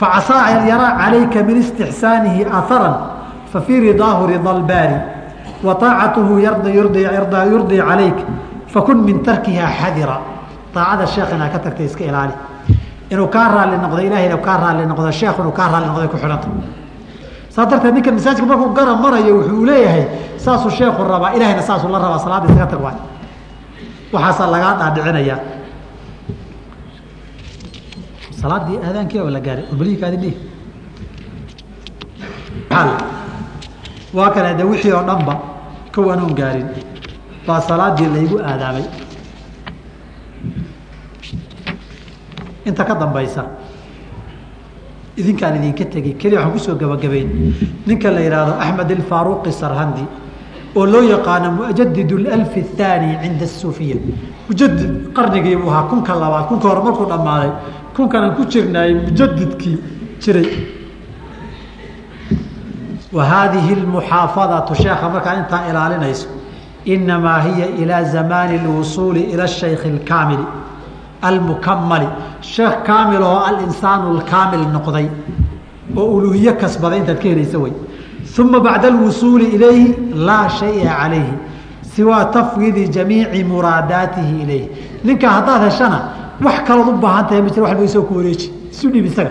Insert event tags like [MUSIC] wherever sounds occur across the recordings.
facasaa an yaraa calayka min istixsaanihi aharan fafii ridaahu rida lbaari wa aacatuhu yurdii calayk lagaa dhaadhicinayaa salaadii aadaankii oo la gaaray obliikaadi waa kale de wixii oo dhanba kow anoon gaarin baa salaadii laygu aadaamay inta ka dambaysa idinkaan idinka tegey keliya waxaan ku soo gabagabayn ninka la yidhaahdo axmed alfaaruqi sarhandi oo loo yaqaano mujadid alfi athaani cinda asuufiya mujadid qarnigii buu ahaa kunka labaad kunka hore dhammaaday kunkanaan ku jirnaayey mujadidkii jiray. Wa haadihi almuxaafadatu sheekha markaa intaa ilaalinayso inamaa hiya ilaa zamaani اlwusuuli ila ashayki اlkaamili almukamali sheekh kaamil oo alinsaanu alkaamil noqday oo uluhiye kasbaday intaad ka helaysa wey uma bacda alwusuuli ilayhi laa shaya calayhi siwaa tafwiidi jamiici muraadaatihi ilayhi. Ninkaa haddaad heshana wax kalood u baahan tahay ma jira isoo ku wareeji isu dhiib isaga.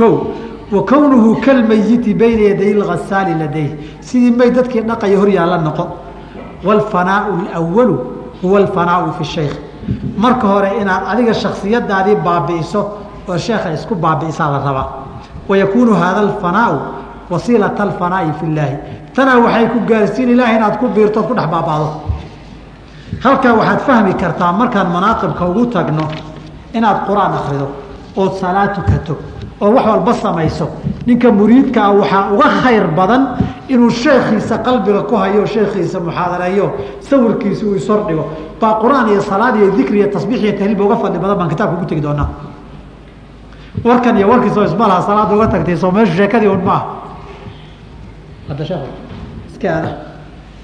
O wa kalmayiti bayna yaday lhasaali ladayh sidii may dadkii dhaqaya horyaala noqon waalfanaau alwalu huwa alfanaau fi shaykh. Marka hore inaad adiga shaksiyadaadii baabi'iso oo sheekha isku baabi'isaa la rabaa wa haada alfanaau wasiilata alfanaa'i fi illaahi tanaa waxay ku gaarsiin ilaahay inaad ku biirto ku dhex baabaado. Halkaa waxaad fahmi kartaa markaan manaaqibka ugu tagno inaad qur'aan akrido ood salaad tukato oo wax walba samayso ninka muriidka ah waxaa uga khayr badan inuu sheekhiisa qalbiga ku hayo sheekhiisa muxaadareeyo sawirkiisa uu ishordhigo baa qur'aan iyo salaad iyo dikri iyo tasbiix iyo tahliilba uga fadli badan baan kitaabka ugu tegi doonaa. Warkan iyo warkiisoo ismalaha salaada uga tagtay soo meeshu sheekadii un maaha hadda sheekh iska aada.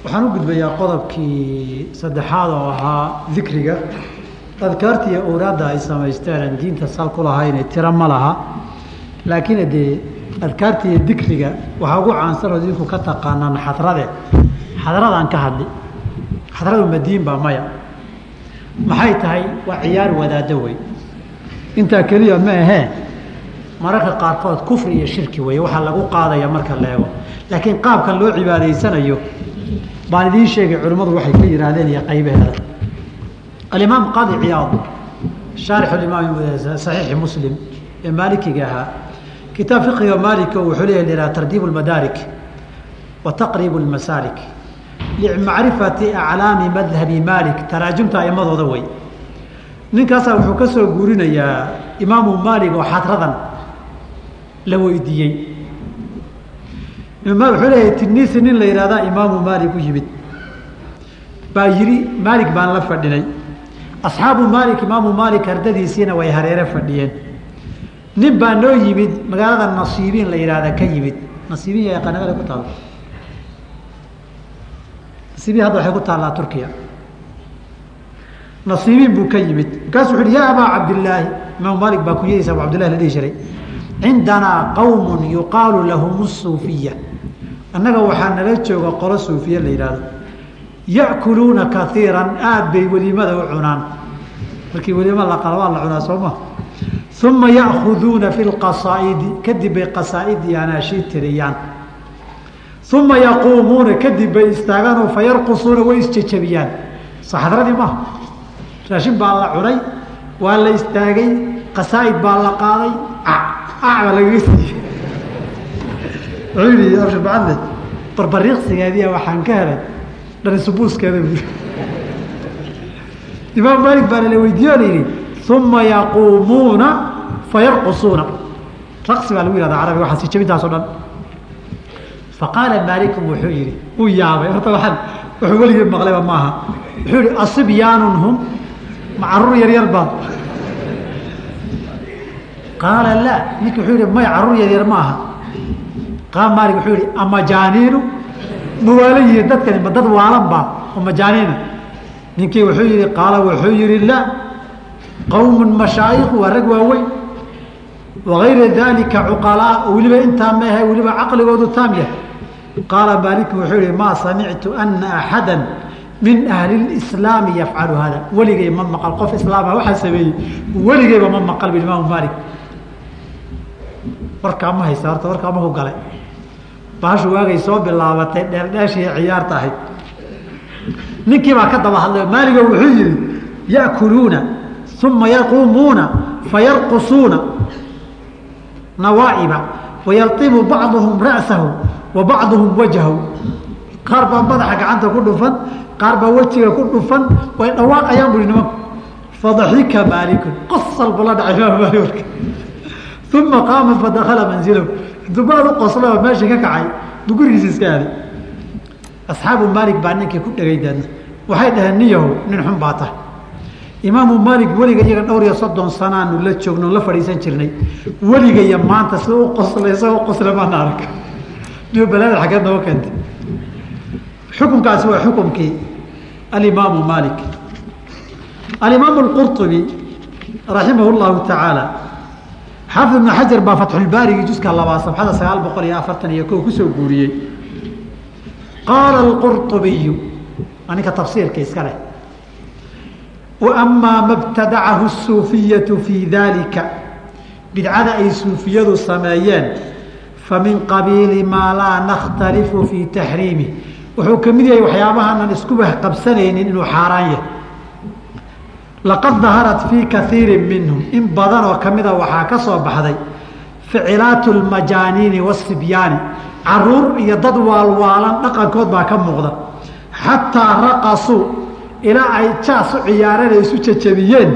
Waxaan u gudbayaa qodobkii saddexaad oo ahaa dikriga adkaarta iyo owraadda ay samaysteen aan diinta sal ku lahayn tiro ma laha. Laakiin dee adkaarta iyo dikriga waxaa ugu caansanoo idinku ka taqaanaan xadrade. Xadradaan ka hadli. Xadradu madiin baa maya. Maxay tahay waa ciyaar wadaado wey intaa keliya ma ahee mararka qaarkood kufri iyo shirki wey waxaa lagu qaadaya marka la eego. Laakiin qaabkan loo cibaadaysanayo baan idiin sheegay culimmadu waxay ka yihaahdeen iyo qaybaheeda alimaam qaadi ciyaad shaarix imaam saxiixi muslim ee maalikiga ahaa kitaab fiqiga maalika wuxuu leeyahy lahaa tardiib اmadaarik wa taqriib اmasaalik limacrifati aclaami madhabi maalik taraajumta aimadooda wey ninkaasaa wuxuu ka soo guurinayaa imaamu maalig oo xadradan la weydiiyey wuxuu leeyahay tinisi nin la yihahdaa imaamu maalik u yimid baa yidhi maalik baan la fadhinay asxaabu maalik imaamu maalik ardadiisiina way hareere fadhiyeen. Nin baa noo yimid magaalada nasiibiin la yihahda ka yimid. Nasiibiin yaa yaqaana ku taalo nasiibiin hadda waxay ku taallaa turkiya. Nasiibiin buu ka yimid. Markaasu wuxu uhi yaa abaa cabdillaahi imaamu maalik baa kunyadiisa abu cabdillahi la dhihi jiray cindanaa qawmun yuqaalu lahum suufiya. Annaga waxaa nala jooga qolo suufiya la yidhahdo ya'kuluuna kaiiran aada bay weliimada u cunaan markii weliima la qala waa la cunaa soo ma. Uma ya'kuduuna fi lqasaa'idi kadib bay qasaa'id iyo anaashiid tiriyaan. Uma yaquumuuna kadib bay istaagaanoo fa yarqusuuna way isjejabiyaan saxadradii maha raashin baa la cunay waa la istaagay qasaa'id baa la qaaday. Baa lagaga siiyey wuxuu yihi abshir bacadle. Barbariiqsigeediya waxaan ka helay dharisubuuskeeda bu imaam maalik baana la weydiiye o la yidhi uma yaquumuuna fayarqusuuna raqsi baa lagu yihahda carabiga waxaa sijabintaaso dhan. Faqaala maalikum wuxuu yihi uu yaabay horta waaan wuxuu weligii maqlayba maaha. Wuxuu yihi asibyaanun hum ma carruur yar yar baa. Qaala laa ninki wuxuu yihi may carruur yar yar ma aha qaala maalik wuxuu yihi amajaaniinu ma waala yihiin dadkani ma dad waalan baa oo majaaniina ninkii wuxuu yihi qaala wuxuu yihi la qawmun mashaayikhu waa rag waaweyn. Wagayra dalika cuqalaa weliba intaa maahe weliba caqligoodu taam yahay. Qaala maaliku wuxuu yihi maa samictu ana axada min ahli اslaami yafcalu hada weligay ma maqal qof islaama waxaa sameeyey weligayba ma maqal bu imaamu maalik. Warkaa ma haysa horta warkaa maku galay. Baashu waagay soo bilaabatay dheeldheeshii ciyaarta ahayd ninkii baa ka daba hadlay maaligo wuxuu yihi ya'kuluuna uma yaquumuuna fayarqusuuna nawaa'iba wayaltimu bacduhum ra'sahu wa bacduhum wajhahu. Qaar baa madaxa gacanta ku dhufan qaar baa wejiga ku dhufan way dhawaaqayaan bui nimanku fadaxika maalikun qosal buu la dhacay imaam uma qaama fadakala manzilahu. Dubaad u qoslao meeshii ka kacay buu gurigiisa iska aaday asxaabu maalik baa ninkii ku dhegay deedna waxay dhaheen niyahow nin xun baa tahay imaamu maalik weliga iyaga dhowr iyo soddon sanaanu la joogno la fadhiisan jirnay weliga iyo maanta sida u qoslay isagoo qosla maana arag niyo balaada xaggeed nooga keentay xukunkaasi waa xukumkii alimaamu maalik alimaamu alqurطubi raximah llahu tacaala xaafid ibnu xajar baa fatxulbaarigi juska labaa sabxada sagaal boqol iyo afartan iyo ko ku soo guuriyey qaala alqurطubiyu aninka tafsiirka iska leh wamaa ma btadacahu suufiyatu fii dalika bidcada ay suufiyadu sameeyeen famin qabiili maa laa nakhtalifu fii taxriimih wuxuu ka mid yahay waxyaabahanan iskuba qabsanaynin inuu xaaraan yahay laqad daharat fii kaiiri minhum in badan oo kamida waxaa ka soo baxday ficilaatu lmajaaniini wasibyaani carruur iyo dad waalwaalan dhaqankood baa ka muuqda. Xataa raqasuu ilaa ay jaas u ciyaareen ay isu jajabiyeen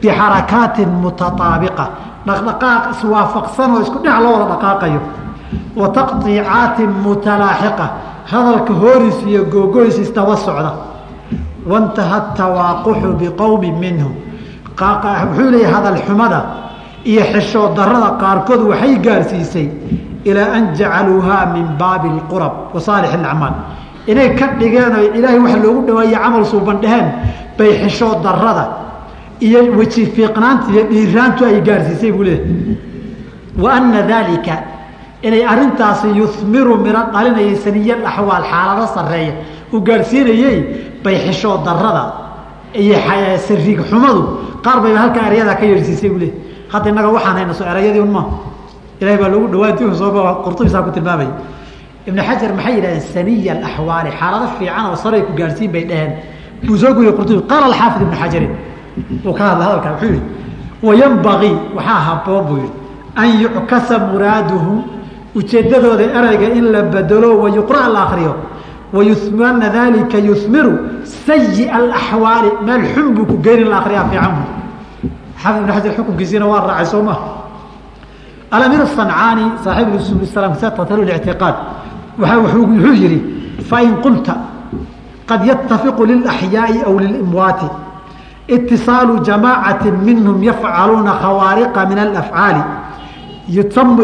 bixarakaatin mutataabiqa. Dhaqdhaqaaq iswaafaqsan oo isku dhinac loo wada dhaqaaqayo. Wa taqطiicaatin mutalaaxiqa. Hadalka hooris iyo googoys isdaba socda. Wantaha tawaaquxu biqowmi minhum wuxuu leeyahy hadal xumada iyo xishood darada qaarkood waxay gaarsiisay ilaa an jacaluuhaa min baabi اlqurab wa saalix inay ka dhigeen oo ilaahay wax loogu dhaweeye camal suuban bay xishood darada iyo weji fiiqnaanta iyo dhiiraantu ay gaarsiisay buu leeyahy wa ana daalika inay arintaasi yumiru miro dhalinayay saniya axwaal xaalado sareeya uu gaarsiinayey bay xishood darada iyo sariig xumadu qaar bayba halkaa eryadaa ka yeersiisay buu leey hadda innaga waxaan hayna soo un maaha ilahay baa loogu dhawaanti soo qurtubisaa ku tilmaamaya ibn xajar maxay yidhahdeen saniya alaxwaali xaalado fiican oo saray ku gaarsiin bay dhaheen. Buu soo guriye qurtubi qaala alxaafid ibnu xajarin uu ka hadla hadalkaa wuxuu yihi wayanbagii waxaa haboon buu yihi an yuckasa muraaduhu ujeedadooda ereyga in la bedelo wayuqra la akriyo wayumana dalika yumiru sayi alaxwaali meel xun buu ku geyn in la akriyaa fiican bu xaafid ibn xajar xukunkiisiina waa raacay soo maha alamiir sancaani tatl ictiqaad wuxuu yihi fain qulta qad yatafiqu lilaxyaai aw lilimwaati itisaalu jamaacati minhum yafcaluuna khawaariqa min alafcaali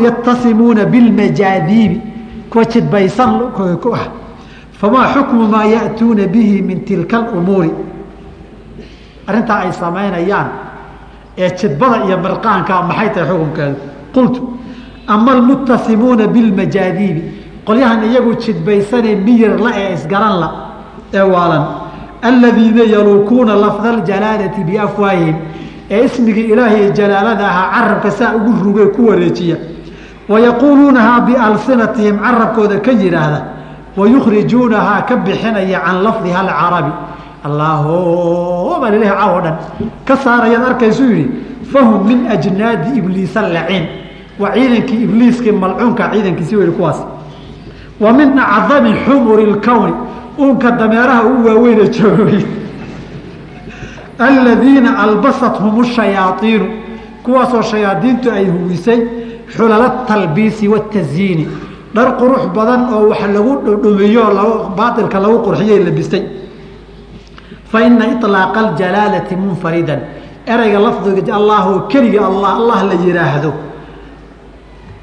yatasimuuna bilmajaadiibi kuwa jidbaysan ah famaa xukmu maa ya'tuuna bihi min tilka alumuuri arrintaa ay samaynayaan ee jidbada iyo mirqaanka maxay tahay xukunkeedu qultu ama almuttasimuuna bilmajaadiibi qolyahan iyagu jidbaysanee miyirla ee isgaranla ee waalan aladiina yaluukuuna lafda aljalaalati biafwaahihim ee ismigii ilaahay jalaalada ahaa carabka saa ugu ruge ku wareejiya wayaquuluunahaa bialsinatihim carabkooda ka yidhaahda wayukhrijuunahaa ka bixinaya can lafdiha alcarabi allaahuma lilahi caw o dhan ka saarayaad arkaysuu yidhi fahum min ajnaadi ibliis alaciin waa ciidankii ibliiskii malcuunka ciidankiisi weli kuwaas. Wa min acdami xumuri lkowni uunka dameeraha u waaweyne joogay aladiina albasathum shayaaiinu kuwaasoo shayaadiintu ay huwisay xulala talbiisi watasyiini dhar qurux badan oo wax lagu dhudhumiyo baailka lagu qurxiyay labistay. Fa ina iطlaaqa aljalaalati munfaridan ereyga lafdiga allah keliga allah allah la yihaahdo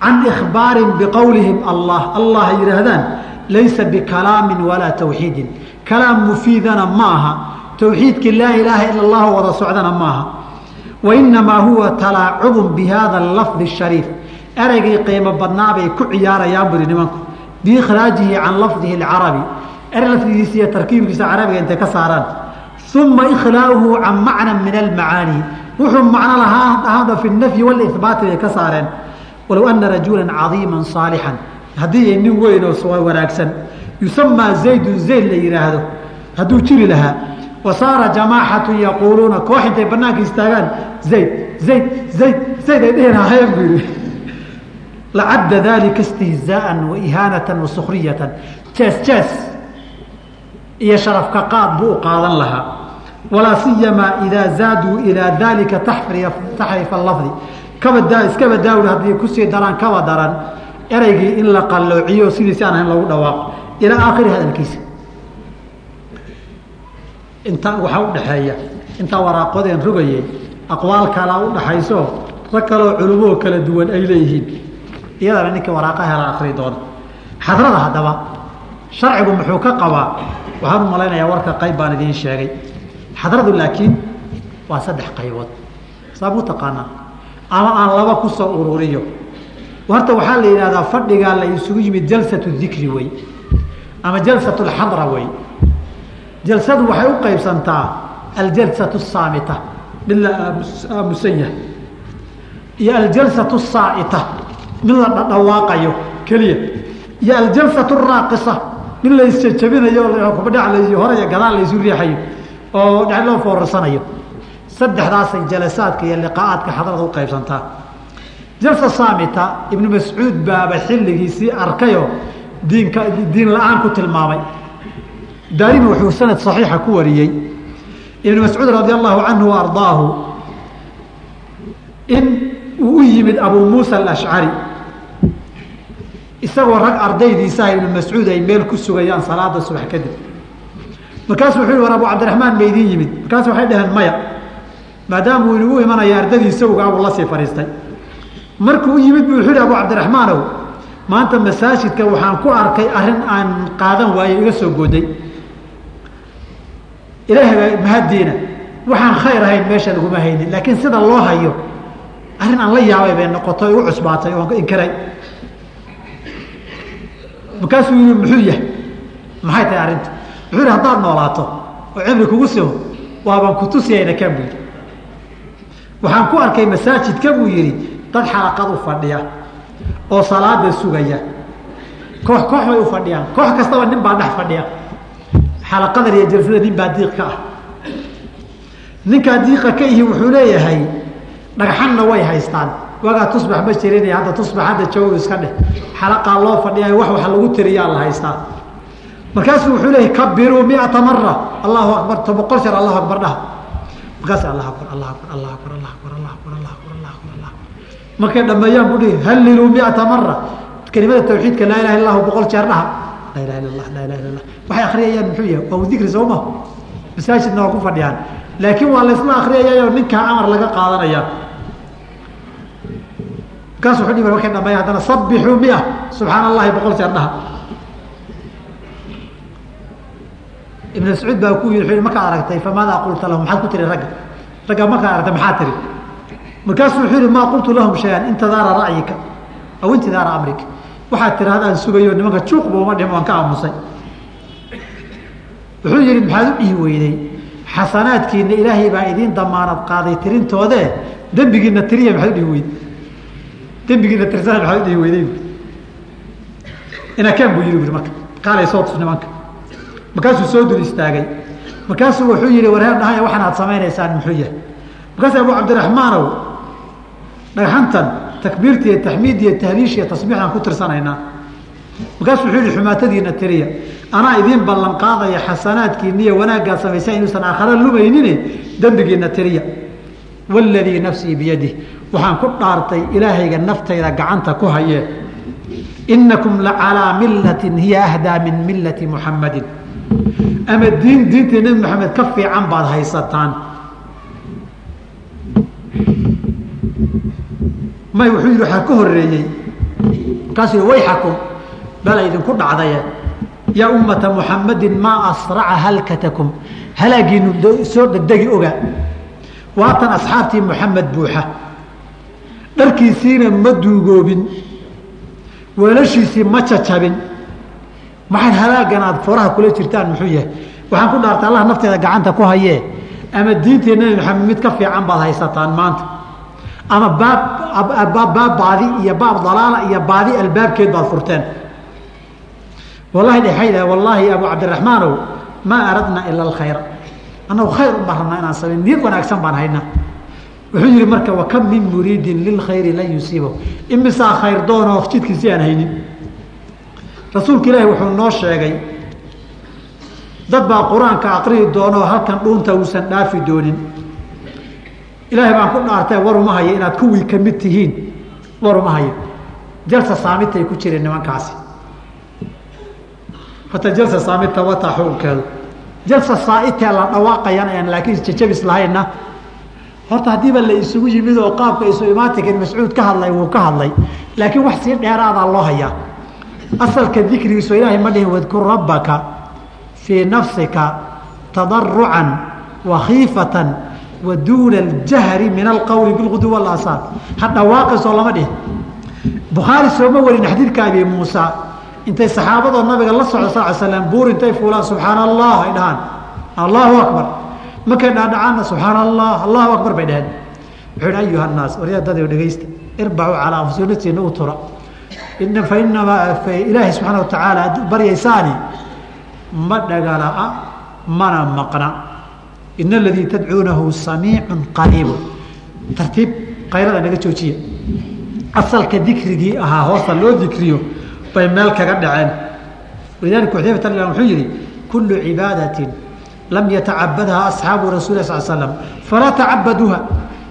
can ikhbaarin biqowlihim allah allah yihaahdaan laysa bikalaamin walaa tawxiidin kalaam mufiidana ma aha towxiidkii laa ilaaha ila allahu wada socdana maaha wainamaa huwa talaacubun bi lafdi shariif ereygii qiimo badnaabay ku ciyaarayaan buri nimanku biikhraajihi can lafdihi alcarabi erey lafdigiisa iyo tarkiibkiisa carabiga intay ka saaraan uma ikhlaauhu can macna min almacaani wuxuu macno lahaa ahaada fi nafyi walibaati bay ka saareen walow ana rajula cadiima saalixan. Haddii nin weyn oo wanaagsan yusamaa zaydun zayd la yihaahdo hadduu jiri lahaa wa saara jamaaxatu yaquuluuna koox intay banaanka istaagaan zayd zayd zayd zayd ay dhihi lahaayeen buu yihi lacadda dalika istihzaaan wa ihaanatan wa sukriyatan jees jees iyo sharafka qaad buu u qaadan lahaa. Walaa siyamaa idaa zaaduu ilaa dalika taxrifa lafdi kaba iska badaawri haddii ku sii daraan kaba daran ereygii in la qalloociyo sidiisi aan ahayn lagu dhawaaqo ilaa aakhiri hadalkiisa. Inta waxaa udhaxeeya intaa waraaqodeen rogayay aqwaal kalaa udhaxayso rag kaloo culumoo kala duwan ay leeyihiin. Iyadana ninkii waraaqa hela akri doona. Xadrada haddaba sharcigu muxuu ka qabaa waxaan u warka qayb baan idiin sheegay. Xadradu laakiin waa saddex qaybood. Saab u taqaanaa ama aan laba ku soo ururiyo. Horta waxaa la yidhahdaa fadhigaa la isugu yimid jalsatu dikri wey ama jalsatu lxadra wey. Jalsadu waxay u qaybsantaa aljalsatu saamita mid la aamusan yahay iyo aljalsatu saa'ita mid la dhadhawaaqayo keliya iyo aljalsatu raaqisa mid la isjajabinayo gadaal la riixayo oo dhex loo foorarsanayo saddexdaasay jalasaadka iyo liqaa'aadka xadrada u qaybsantaa jalsa saamita ibnu mascuud baaba xilligiisii arkayoo diinka diin la'aan ku tilmaamay. Daarimi wuxuu sanad saxiixa ku wariyey. Ibnu mascuud radi allahu canhu wa in uu u yimid abuu muusa alashcari isagoo rag ardaydiisaha ibnu mascuud ay meel ku sugayaan salaada subax kadib. Markaasu wuxuu yihi war abu cabdiraxmaan ma idiin yimid. Markaasu waxay dhaheen maya maadaamuu inugu imanaya ardadiisa ugaabuu la sii fadhiistay. Markuu u yimid bu wuxuu yihi abu cabdiraxmaanow maanta masaajidka waxaan ku arkay arrin aan qaadan waayo iga soo gooday. Ilaahay mahadiina waxaan khayr ahayn meesha laguma haynin. Laakiin sida loo hayo arrin aan la yaabay bay noqoto igu cusbaatay oon inkiray. Markaasuu yii muxuu yahay? Maxay tahay arrinta? Wuxuu yihi haddaad noolaato oo cimri kugu simo waabaan kutusiyayna kan buu yidhi waxaan ku arkay masaajidka buu yidhi dad xalaqad u fadhiya oo salaada sugaya. Koox koox bay u fadhiyaan. Koox kastaba nin baa dhex fadhiya. Xalaqadan iyo jalsada nin baa diiq ka ah. Ninkaa diiqa ka ihi wuxuu leeyahay dhagxanna way haystaan. Wagaa tusbax ma jirin hadda tusbax hadda jawow iska dheh. Xalaqaa loo fadhiya wax wax lagu tiriyaa la haystaa. Markaasuu wuxuu leeyahy kabiruu miata mara allahu akbar to boqol allahu akbar dhaha markaas allah akbar allah akbar allah akbar allah akbar allah akbar allah akbar allah akbar allah markay dhameeyaan bu dhihi halliluu miata mara kelimada tawxiidka laa ilaha illa lahu boqol jeer dhaha. Laa ilaha illa allah laa ilaha illa allah waxay akriyayaan muxuu yahay waa dikri soo ma? Masaajidna waa ku fadhiyaan. Laakiin waa laysla akriyayayoo ninkaa amar laga qaadanaya. Markaas wuxuu dhihi markay dhameeya haddana sabixuu mia. Subxaana allahi boqol jeer dhaha ibn mascuud baa ku yii markaad aragtay famaadaa qulta lahum? Maxaad ku tiri ragga ragga markaad aragtay maxaa tiri? Markaasuu wuxuu yihi maa qultu lahum shay-an intidaara ra'yika aw intidaara amrika. Waxaad tirahdaan sugayo nimanka juuqba uma dhim waan ka aamusay. Wuxuu yihi maxaad u dhihi weydey xasanaadkiina ilaahay baa idiin damaanad qaaday tirintoodee dembigiina tiriya maxaad udhihi weyday. Dembigiina tirsana maxaad udhihi weyday. Inakaan buu bui marka kaalay soo tus nimanka markaasuu soo dul istaagay. Markaasuu wuxuu yihi warheer dhahaya waxaan aad samaynaysaan muxuu yahay markaas abu cabdiraxmaanow dhagxantan takbiirta iyo taxmiid iyo tahliish iyo tasbiixaan ku tirsanaynaa. Markaasuu wuxuu yihi xumaatadiina tiriya anaa idiin ballan qaadaya xasanaadkiiniyo wanaaggaad samaysa inuusan aakhara lumaynine dembigiina tiriya. Waladii nafsii biyadih waxaan ku dhaartay ilaahayga naftayda gacanta ku hayee inakum lacalaa millatin hiya ahdaa min millati muxammadin ama diin diintii nebi maxamed ka fiican baad haysataan. May wuxuu yihi waxaa ka horeeyey yihi wayxakum bala idinku dhacdaye yaa ummata muxammadin maa asraca halkatakum? Halaagiinu soo degdegi oga. Waatan asxaabtii moxamed buuxa. Dharkiisiina ma duugoobin. Weelashiisii ma cacabin maxaad halaagan aad furaha kula jirtaan muxuu yahay. Waxaan ku dhaartay allah nafteeda gacanta ku hayee ama diintii nebi maxamed mid ka fiican baad haysataan maanta. Ama baab baab baadi iyo baab dalaala iyo baadi albaabkeed baad furteen. Wallahi dhexayda wallaahi abu cabdiraxmaanow maa aradna ila alkhayra annagu khayr un baan rabnaa inaan samayn niyad wanaagsan baan haynaa. Wuxuu yihi marka wakam min muriidin lilkhayri lan yusiibo imisaa khayr doonoo jidkiisi aan haynin rasuulka ilaahi wuxuu noo sheegay dad baa qur'aanka aqriyi doonoo halkan dhuunta uusan dhaafi doonin. Ilaahay baan ku dhaartay waruma hayo inaad kuwii ka mid tihiin waruma hayo. Jalsa saamitay ku jireen nimankaasi. Hota jalsa saamita wataa xukunkeedu jalsa saaitee la dhawaaqayan laakiin isjajabis lahayna horta haddiiba la isugu yimid oo qaabka isu imaatinkan mascuud ka hadlay wuu ka hadlay. Laakiin wax sii dheeraadaa loo hayaa asalka dikrigiiso ilaahay ma dhihin wadkur rabbaka fii nafsika tadarucan wa khiifatan wa duuna aljahri min alqowli bilgudu walasaal ha dhawaaqisoo lama dhihin bukhaari sooma warin xadiidka abi muusa. Intay saxaabadoo nabiga la socdo sal slam buur intay fuulaan subxaana allah ay dhahaan. Allahu akbar. Markay dhaadhacaanna subxaana allah allahu akbar bay dhaheen. Wuxuu hi ayuha naas waryadada dhegeysta irbacuu calaa anfusikum naftiina u tura ina fa inamaa ilaahay subxaana wa tacaala ad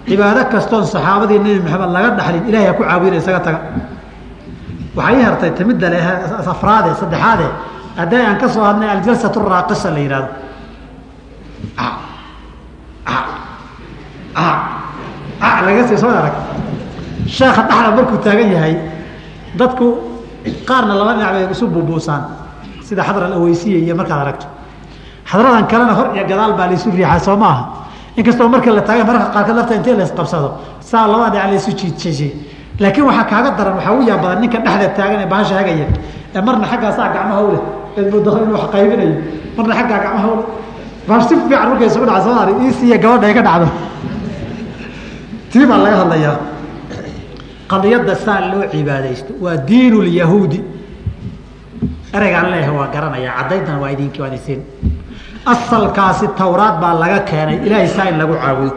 cibaado kastoon saxaabadii nebi maxamed laga dhaxlin ilahay ha ku caabudina isaga taga waxaa ii hartay timidda le afraade saddexaade hadday aan ka soo hadnay aljalsat raaqisa la yihahdo laga sii soo arag. Sheekha dhaxla markuu taagan yahay dadku qaarna laba dhinac bay isu buubuusaan. Sida xadra alaweysiya iyo markaad aragto. Xadradan kalena hor iyo gadaal baa laysu riixaa soo maaha. Inkastoo marka la taaga mararka qaarkood lafta intee la isqabsado saa labada dhinac laysu jiijishay laakiin waxaa kaaga daran waxaa u yaa badan ninka dhexda taagan ee bahasha hagaya ee marna xaggaasaa gacmaha ule eedmudao inuu wax qaybinayo. Marna xaggaa gacmaha ule bahash si fiican markay isugu dhaca soo ari iisiiya gabadha ay ka dhacdo. Tii baa laga hadlayaa. Qadiyadda saa loo cibaadaysto waa diin lyahuudi ereygaan leeyahay waa garanaya caddayntan waa idinkii waan isiin asalkaasi tawraad baa laga keenay ilaahay saa in lagu caabudo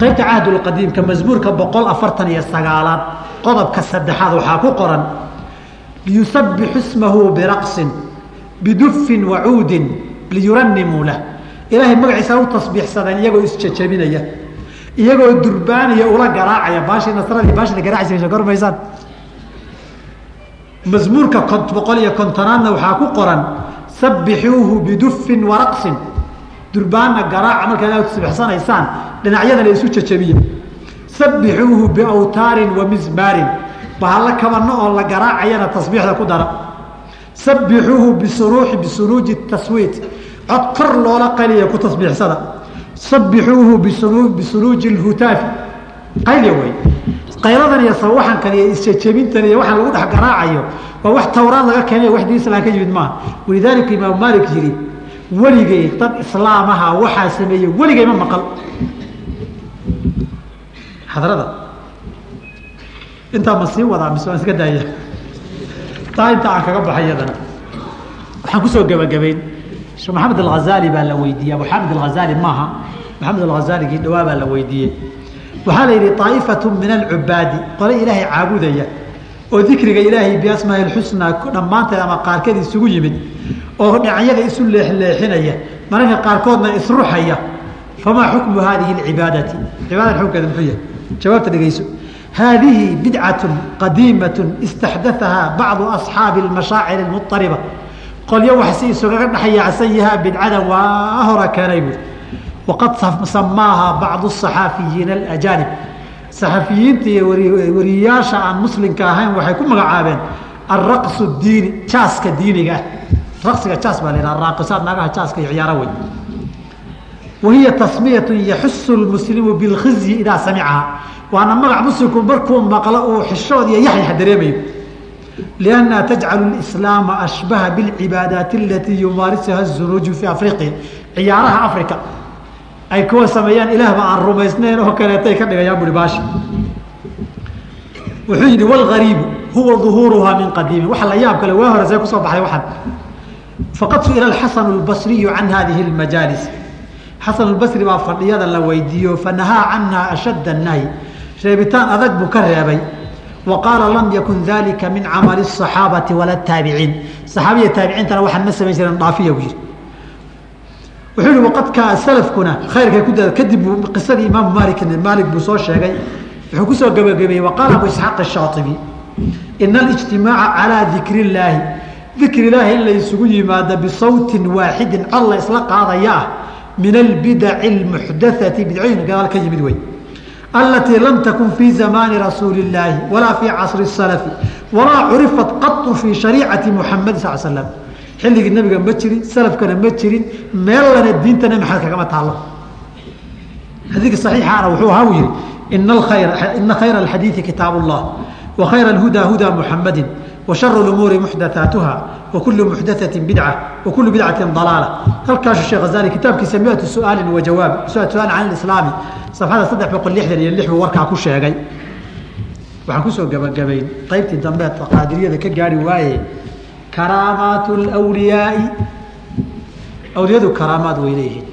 qaybta cahdulqadiimka masmuurka boqol afartan iyo sagaalaad qodobka saddexaad waxaa ku qoran liyusabixu ismahu biraqsin bidufin wacuudin liyuranimuu lah. Ilaahay magaciisa u tasbiixsadeen iyagoo isjajabinaya iyagoo durbaaniya ula garaacaya baashii nasradii baashii la garaacaysa gormaysaan? Masmuurka boqol iyo kontonaadna waxaa ku qoran sabixuuhu bidufin waraqsin durbaanna garaaca markaad aad tasbiixsanaysaan dhinacyadana isu jajabiya sabixuuhu biawtaarin wa mismaarin bahalla kabano oo la garaacayana tasbiixda ku dara. Sabixuuhu bisuruuxi bisuruuji taswiit cod kor loola qaliya ku tasbiixsada. Sabixuuhu bisuruuji lhutaafi qayliya wey qayladan iyo sawaxankan iyo isjajabintan iyo waxaan lagu dhex garaacayo waa wax tawraad laga keenay wax diin islaan ka yimid maaha. Walidaalika imaamu maalik yidhi weligay dad islaamaha waxaa sameeyey weligay ma maqal. Xadrada intaa ma sii wadaa mise waan iska daaya? Taa inta aan kaga baxay iyadana waxaan ku soo gebagabayn sheekh maxamed alghazali baa la weydiiyey. Abu alghazali maaha. Maxamed alghazaaligii dhawaa baa la weydiiyey. Waxaa la yidhi aa'ifatu min alcubaadi. Qole ilaahay caabudaya. Oo dikriga ilaahay biasmaai lxusnaa dhammaanteed ama qaarkeed isugu yimid oo dhinacyada isu leexleexinaya mararka qaarkoodna isruxaya famaa xukmu haadihi اcibaadati cibaadada xukunkeeda muxuu yahay jawaabta dhegeyso haadihi bidcatun qadiimatun istaxdaahaa bacdu asxaabi اmashaacir اmuطariba qolyo wax si isugaga dhexyaacsan yahaa bidcadan waa hora keenay buui waqad samaaha bacdu الصaxaafiyiina اajaanib saxafiyiinta iyo wariyayaasha aan muslimka ahayn waxay ku magacaabeen alraqsu diini jaaska diiniga ah raqsiga jaas baa la yidhaha raaqisaad naagaha jaaska iyo ciyaaro wey wahiya tasmiyatu yaxusu lmuslimu bilkhizyi idaa samicaha waana magac muslimku markuu maqlo uu xishood iyo yaxyax dareemayo. Liannaha tajcalu lislaama ashbaha bilcibaadaati alatii yumaarisuha zunuuju fii afriqiya ciyaaraha africa ay kuwa sameeyaan ilaahba aan rumaysnayn oo kaleetay ka dhigayaan bui baashi. Wuxuu yidhi wlgariibu huwa duhuuruhaa min qadiimi waxa la yaab kale waa horesee ku soo baxay waxaan faqad su'ila xasanu اlbasriyu can hadihi اlmajaalis xasan اlbasri baa fadhiyada la weydiiyo fanahaa canha ashadda الnahyi reebitaan adag buu ka reebay wa qaala lam yakun dalika min camali الصaxaabati wala taabiciin saxaabiya taabiciintana waxaan ma samayn jiren dhaafiya buu yihi wuxuu yihi waqadkaa salafkuna khayrkay ku dada kadib buu qisadii imaamu maalik maalik buu soo sheegay wuxuu kusoo gabagabeeyey waqaala abu isxaaq الshaaطibi ina alijtimaaca calىa dikri اllaahi dikri ilaahi in la isugu yimaado bisawtin waaxidin cod la isla qaadaya ah min albidaci اlmuxdaثati bidcooyin gadaal ka yimid wey alatii lam takun fii zamaani rasuuli اllaahi walaa fii casri الsalafi walaa curifat qaطu fii shariicati muxamadi sal slam xilligii nabiga ma jirin salafkana ma jirin meellana diinta nabi maxamed kagama taalo xadiidka saxiixaana wuxuu ahaa uu yihi ina ina khayra alxadiidi kitaab اllah wa khayra اlhudaa hudaa muxamadi wa sharu اlumuuri muxdathaatuha wa kulu muxdathatin bidca wa kulu bidcatin dalaala. Halkaasuu sheekh hazali kitaabkiisa miatu su'aalin wa jawaab suaal can islaami safxada saddex boqol lixdan iyo lix buu warkaa ku sheegay. Waxaan ku soo gabagabayn qaybtii dambeed qaadiriyada ka gaari waaye karaamaat اlwliyaai awliyadu karaamaad way leeyihiin.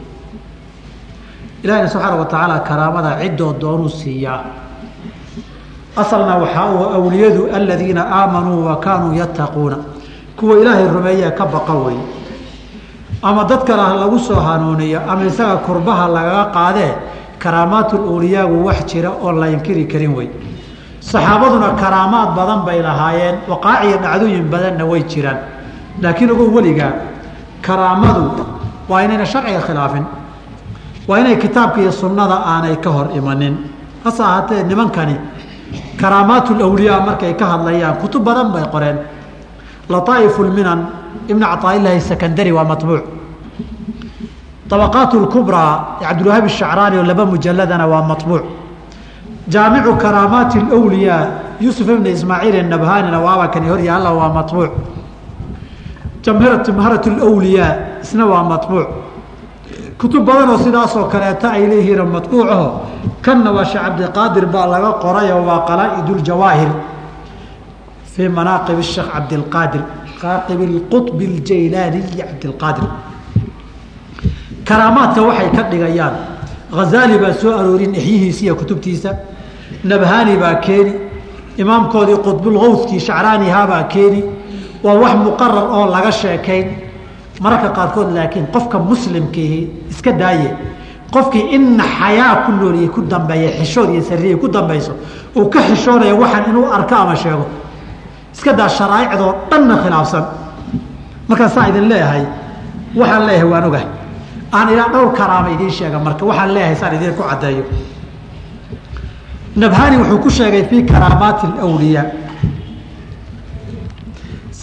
Ilahina subxaana wa tacaala karaamada ciddoo doonuu siiyaa asalna waxaa uu awliyadu aladiina aamanuu wa kaanuu yattaquuna. Kuwa ilaahay rumeeyee ka baqa wey ama dad kale ha lagu soo hanuuniyo ama isaga kurbaha lagaga qaadee karaamaatulawliyaagu wax jira oo la inkiri karin wey saxaabaduna karaamaad badan bay lahaayeen waqaaciyo dhacdooyin badanna way jiraan. Laakiin ogow weligaa karaamadu waa inayna sharciga khilaafin. Waa inay kitaabka iyo sunnada aanay ka hor imanin. Hase ahaatee nimankani karaamaat wliya markay ka hadlayaan kutub badan bay qoreen. Laaaif minan ibna caaailaahi sakandari waa mabuuc abaqaat kubraa cabdilwahaab shacraani oo laba mujaladana waa mabuuc jaamicu karaamaati wliyaa yusuf ibna ismaaciil nabhaanina waaba kan hor yaalla waa mabuuc jamhirat wliyaa isna waa mabuuc kutub badanoo sidaasoo kaleeta ay leeyihiin madquucaho kanna waa sheekh cabdiqaadir baa laga qorayoo waa qalaaiduljawaahir fii manaaqib sheekh cabdiqaadir qaaqib qub jaylaaniyi cabdiqaadir karaamaadka waxay ka dhigayaan ghazaali baa soo aroorin exyihiisa iyo kutubtiisa nabhani baa keeni imaamkoodii qudbulgawskii shacraanihaabaa keeni waa wax muqarar oo laga sheekayn mararka qaarkood laakiin qofka muslimkiihi iska daaye qofkii ina xayaa ku nooliyey ku dambeeya xishood iyo sariyey ku dambayso uu ka xishoonaya waxaan inuu arko ama sheego. Iska daa sharaa'icdoo dhanna khilaafsan. Markaan saa idin leeyahay waxaan leeyahay waan ogahay. Aan ilaa dhowr karaama idiin sheega marka waxaan leeyahay saan idiin ku caddeeyo. Nabhani wuxuu ku sheegay fii karaamaati alwliyaa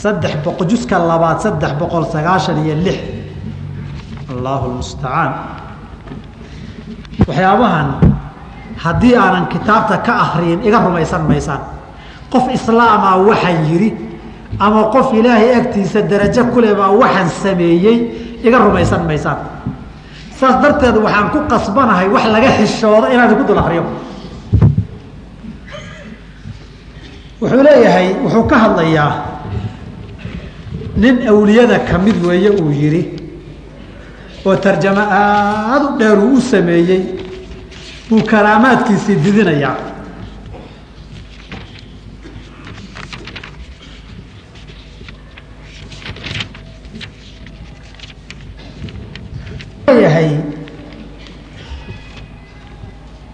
saddex boqo juska labaad saddex boqol sagaashan iyo lix. Allahu lmustacaan waxyaabahan haddii aanan kitaabta ka akriyin iga rumaysan maysaan. Qof islaamaa waxaan yidhi ama qof ilaahay agtiisa darajo kule baa waxaan sameeyey iga rumaysan maysaan. Saas darteed waxaan ku qasbanahay wax laga xishoodo inaan ku dul akriyo wuxuu leeyahay wuxuu ka hadlayaa nin awliyada ka mid weeye uu yidhi oo tarjamo aada u dheer uu u sameeyey buu karaamaadkiisii didinayaa. Leeyahay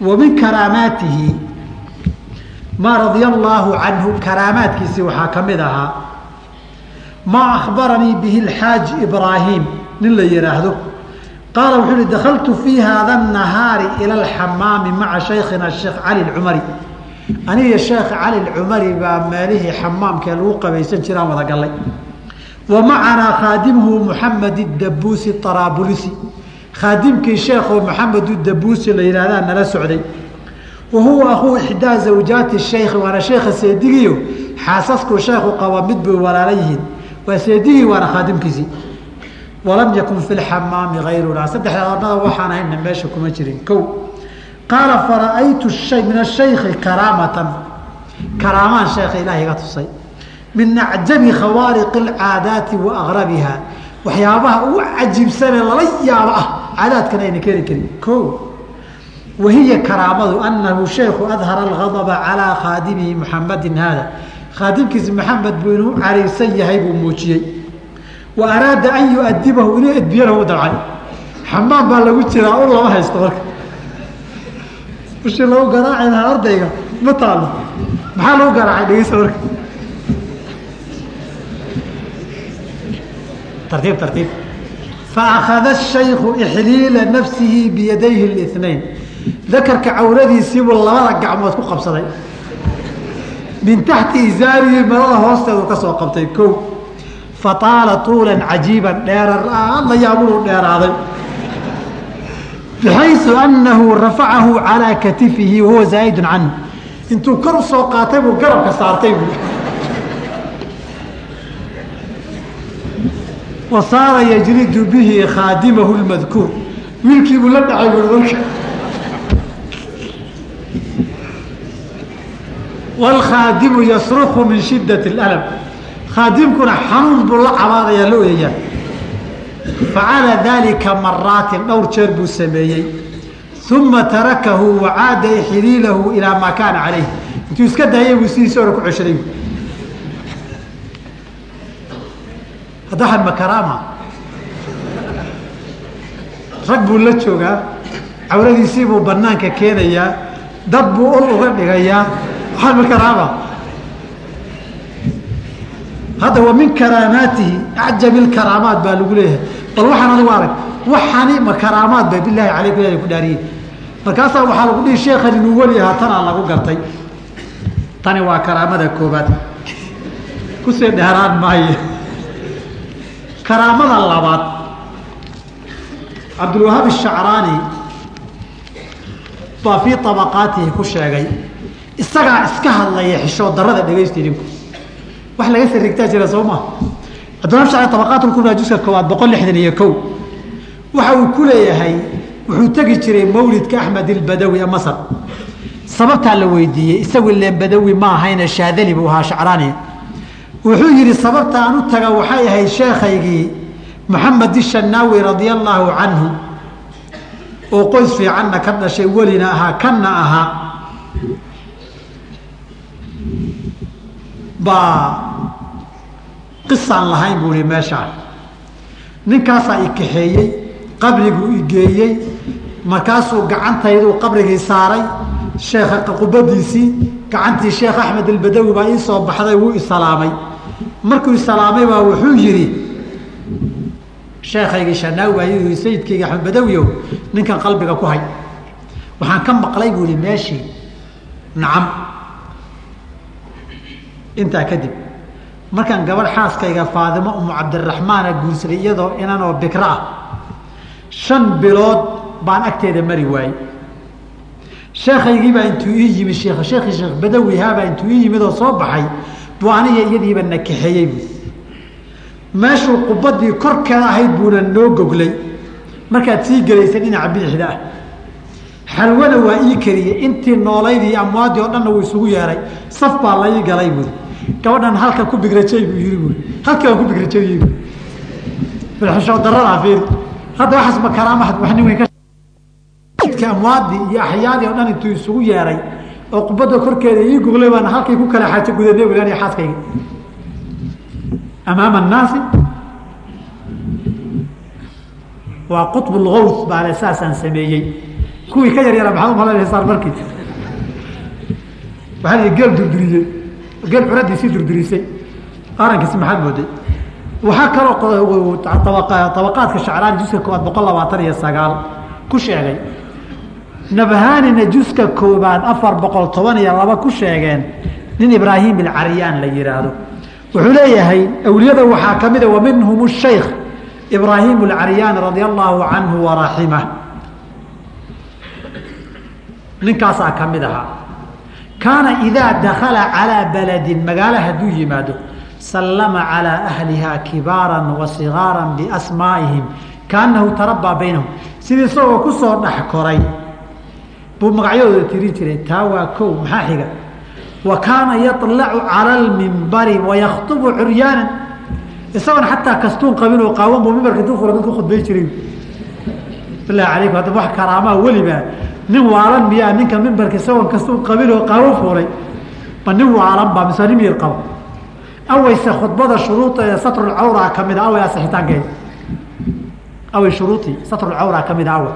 wa min karaamaatihi maa radia allaahu canhu karaamaadkiisii waxaa ka mid ahaa maa akhbaranii bihi alxaaji ibraahim? nin la yidhaahdo qaala wuxuu uhi dakaltu fii haada nahaari ila alxamaami maca shaykhina sheekh cali lcumari aniga sheekh cali lcumari baa meelihii xamaamkee lagu qabaysan jiraan wada gallay. Wa macanaa khaadimuhu muxamed dabuusi araabulisi khaadimkii sheekho maxamedu dabuusi la yihahdaa nala socday. Wa huwa ixdaa zawjaati shaykhi waana sheekha seedigiyo. Xaasaskuu sheekhu qaba mid bay walaala yihiin waa seedigii waana khaadimkiisii. Walam yakun fi lxamaami gayruna saddexda ornada waxaan ahayna meesha kuma jirin. Ko qaala fara'aytu shay min ashayki karaamatan. Karaamaan sheekha ilaah iga tusay. Min acjabi khawaariqi alcaadaati wa agrabiha waxyaabaha ugu cajiibsanee lala yaabo ah caadaadkana ayna keeni karin. Ko wahiya karaamadu anahu sheekhu adhara algadaba calaa khaadimihi muxamadin haada khaatimkiisi maxamed buu inuu caraysan yahay buu muujiyey. Wa araada an yuadibahu inuu edbiyana u dabcay xamaam baa lagu jiraa u lama haysto marka. Ushii lagu garaaci lahaa ardayga ma taalo maxaa lagu garaacay dhegeysa marka. Tartiib tartiib. Faakada shayku ixliila nafsihi biyadayhi اثnayn dakarka cawradiisiibuu labada gacmood ku qabsaday min taxti izaarihi marada hoosteedu ka qabtay ko fataala tuulan cajiiban dheerar la yaabuu dheeraaday bixaysu annahu rafacahu calaa katifihi wahuwa zaa'idun canhu intuu kor u qaatay buu garabka saartay buu wa saara bihi khaadimahu lmadkuur wiilkiibuu la dhacay buuka wlkhaadimu yasruku min shidat اlm khaadimkuna xanuun buu la cabaadayaa loo eeyaa facala dalika maraatin dhowr jeer buu sameeyey uma tarakahu wacaada xiliilahu ilaa maa kaana calayh intuu iska daayay buu sidiisa hore ku ceshaday haddaxan makaraama rag buu la joogaa cawradiisii buu banaanka keenayaa dad buu ul uga dhigayaa waxaan makaraama hadda wa min karaamaatihi acjabi lkaraamaat baa lagu leeyahay. Bal waxaan adigu arag waxani ma karaamaad bay bilaahi calayku ilahay ku dhaariyey markaasaa waxaa lagu dhihi sheekhan inuu weli ahaa tanaa lagu gartay. Tani waa karaamada koobaad ku sii dheeraan maayo. Karaamada labaad. Cabdulwahaab ashacraani baa fii abaqaatihi ku sheegay isagaa iska hadlaya xishood darada dhegaysta idinku. Wax laga sarigtaa jira soo maa shacraani tabaqaatlkubraa juska koowaad boqol lixdan iyo kow. Waxa uu ku leeyahay wuxuu tegi jiray mawlidka axmed ilbadawi masar. Sababtaa la weydiiyey isagu ileen badawi ma ahayne shaadali buu ahaa shacraani. Wuxuu yidhi sababta aan u taga waxay ahayd sheekhaygii maxamed ishanaawi radia allaahu canhu oo qoys fiicanna ka dhashay welina ahaa kanna ahaa baa qisaan lahayn buu ihi meeshaan. Ninkaasaa i qabriguu igeeyey markaasuu gacantayduu qabrigii saaray sheekha qubadiisii gacantii sheekh axmed albadawi baa ii soo baxday wuu isalaamay markuu isalaamay baa wuxuu yidhi sheekaygii shanaawi baa yii sayidkayga axmed badawiow ninkan qalbiga ku hay. Waxaan ka maqlay buu ihi meeshii nacam intaa kadib. Markaan gabadh xaaskayga faadimo umu cabdiraxmaana guursaday iyadoo inanoo bikro ah shan bilood baan agteeda mari waayey. Sheekaygiibaa intuu ii yimid sheekh sheekii sheekh badawihaabaa intuu ii yimid oo soo baxay. Buu aniga iyadiiba na kaxeeyey bu meeshuu qubadii korkeeda ahayd buuna noo goglay. Markaad sii gelaysa dhinaca bidixda ah. Xalwana waa ii kariyey intii noolaydii amwaadii oo dhanna wuu isugu yeehay saf baa la ii galay buuri gabadhan halka ku bigrajay buu yii buuri halkii baan ku bigrajayey bu bilxishood daradaa fiiri hadda waxaas ma karaama wax nin weyn ka amwaadii iyo axyaadii o dhan intuu isugu yeehay oo qubadda korkeeda ii goglay baana halkay ku kala xaajo gudanay wilaan xaaskayga. Amaama annaasi waa qutb lgaws baa le saasaan sameeyey. Kuwii ka yar yara maxaad umalanaysaar markii waxaa la geel durduriyey geel curadiisii durdurisay. Arankiisi maxaad mooday? Waxaa kaloo abaqaadka shacraani juska koowaad boqol labaatan iyo sagaal ku sheegay. Nabhanina juska koobaad afar boqol toban iyo laba ku sheegeen nin ibraahim ilcariyaan la yihaahdo wuxuu leeyahay awliyada waxaa ka mida wa minhum shaykh ibraahim alcaryaani radia allaahu canhu waraximah ninkaasaa ka mid ahaa kaana idaa dakala calaa baladin magaalo hadduu yimaado sallama calaa ahlihaa kibaaran wa sigaaran biasmaa'ihim kaanahu tarabaa baynahum. Sidii isagoo ku soo dhex koray buu magacyadooda tirin jiray taa waa kow maxaa xiga? Wa kaana yaطlacu cala almimbari wayakhطubu curyaanan. Isagoon xataa kastuun qabin oo qaawan buu mimbarka intuu fura dadku khudbay jiray. Bilahi alaykum hadda wax karaamaa welibaa nin waalan miyaa ninka mimbarka isagoon kastuun qabin oo qaawan fuulay ma nin waalan baa mise nin yar qaba aweyse khudbada shuruuda ee satrulcawra ka mida awey asixitaankeeda awey shuruuii satrulcawra ka mida awey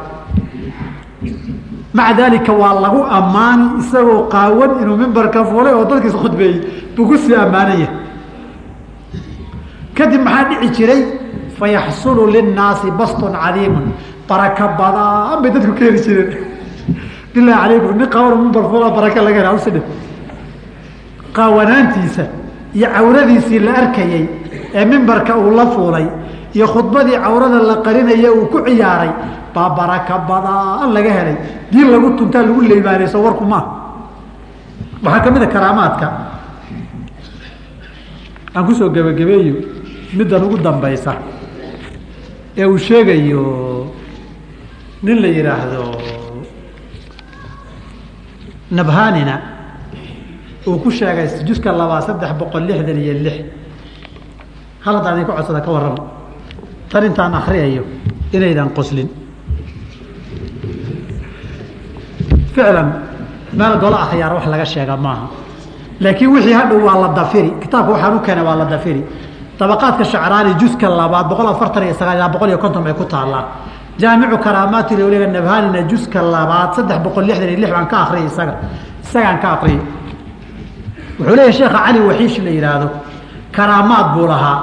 maca daalika waa lagu ammaani isagoo qaawan inuu mimbarka fuulay oo dadkiis khudbeeyey. Buu ku sii ammaanan yahay kadib maxaa dhici jiray? Fayaxsulu linnaasi bastun cadiimun. Baraka badaan bay dadku ka heli jireen bilahi calaykum nin qaawan mimbar fuula baraka laga hela usidhi qaawanaantiisa iyo cawradiisii la arkayey ee mimbarka uu la fuulay iyo khudbadii cawrada la qarinaya uu ku ciyaaray baa baraka badaan laga helay. Diin lagu tuntaa lagu leybaanayso warku maaha waxaa ka mid a karaamaadka. Aan ku soo gebagabeeyo middan ugu dambaysa ee uu sheegayo nin la yidhaahdo nabhanina uu ku sheegay juska labaa saddex boqol lixdan iyo lix. Hal haddaan idinka codsada ka warrama tan intaan akriyayo inaydan qoslin. Ficlan meel golo akhyaar wax laga sheega maaha laakiin wixii hadhow waa la dafiri. Kitaabka waxaan u keenay waa la dafiri. Dabaqaadka shacraani juska labaad boqol afartan iyo sagaal ilaa boqol iyo konton bay ku taallaa jaamicu karaamaati lawliga nabhanina juska labaad saddex boqol lixdan iyo lix baan ka akriyay isaga. Isagaan ka akriyay wuxuu leeyahy sheekha cali waxiish la yidhaahdo karaamaad buu lahaa.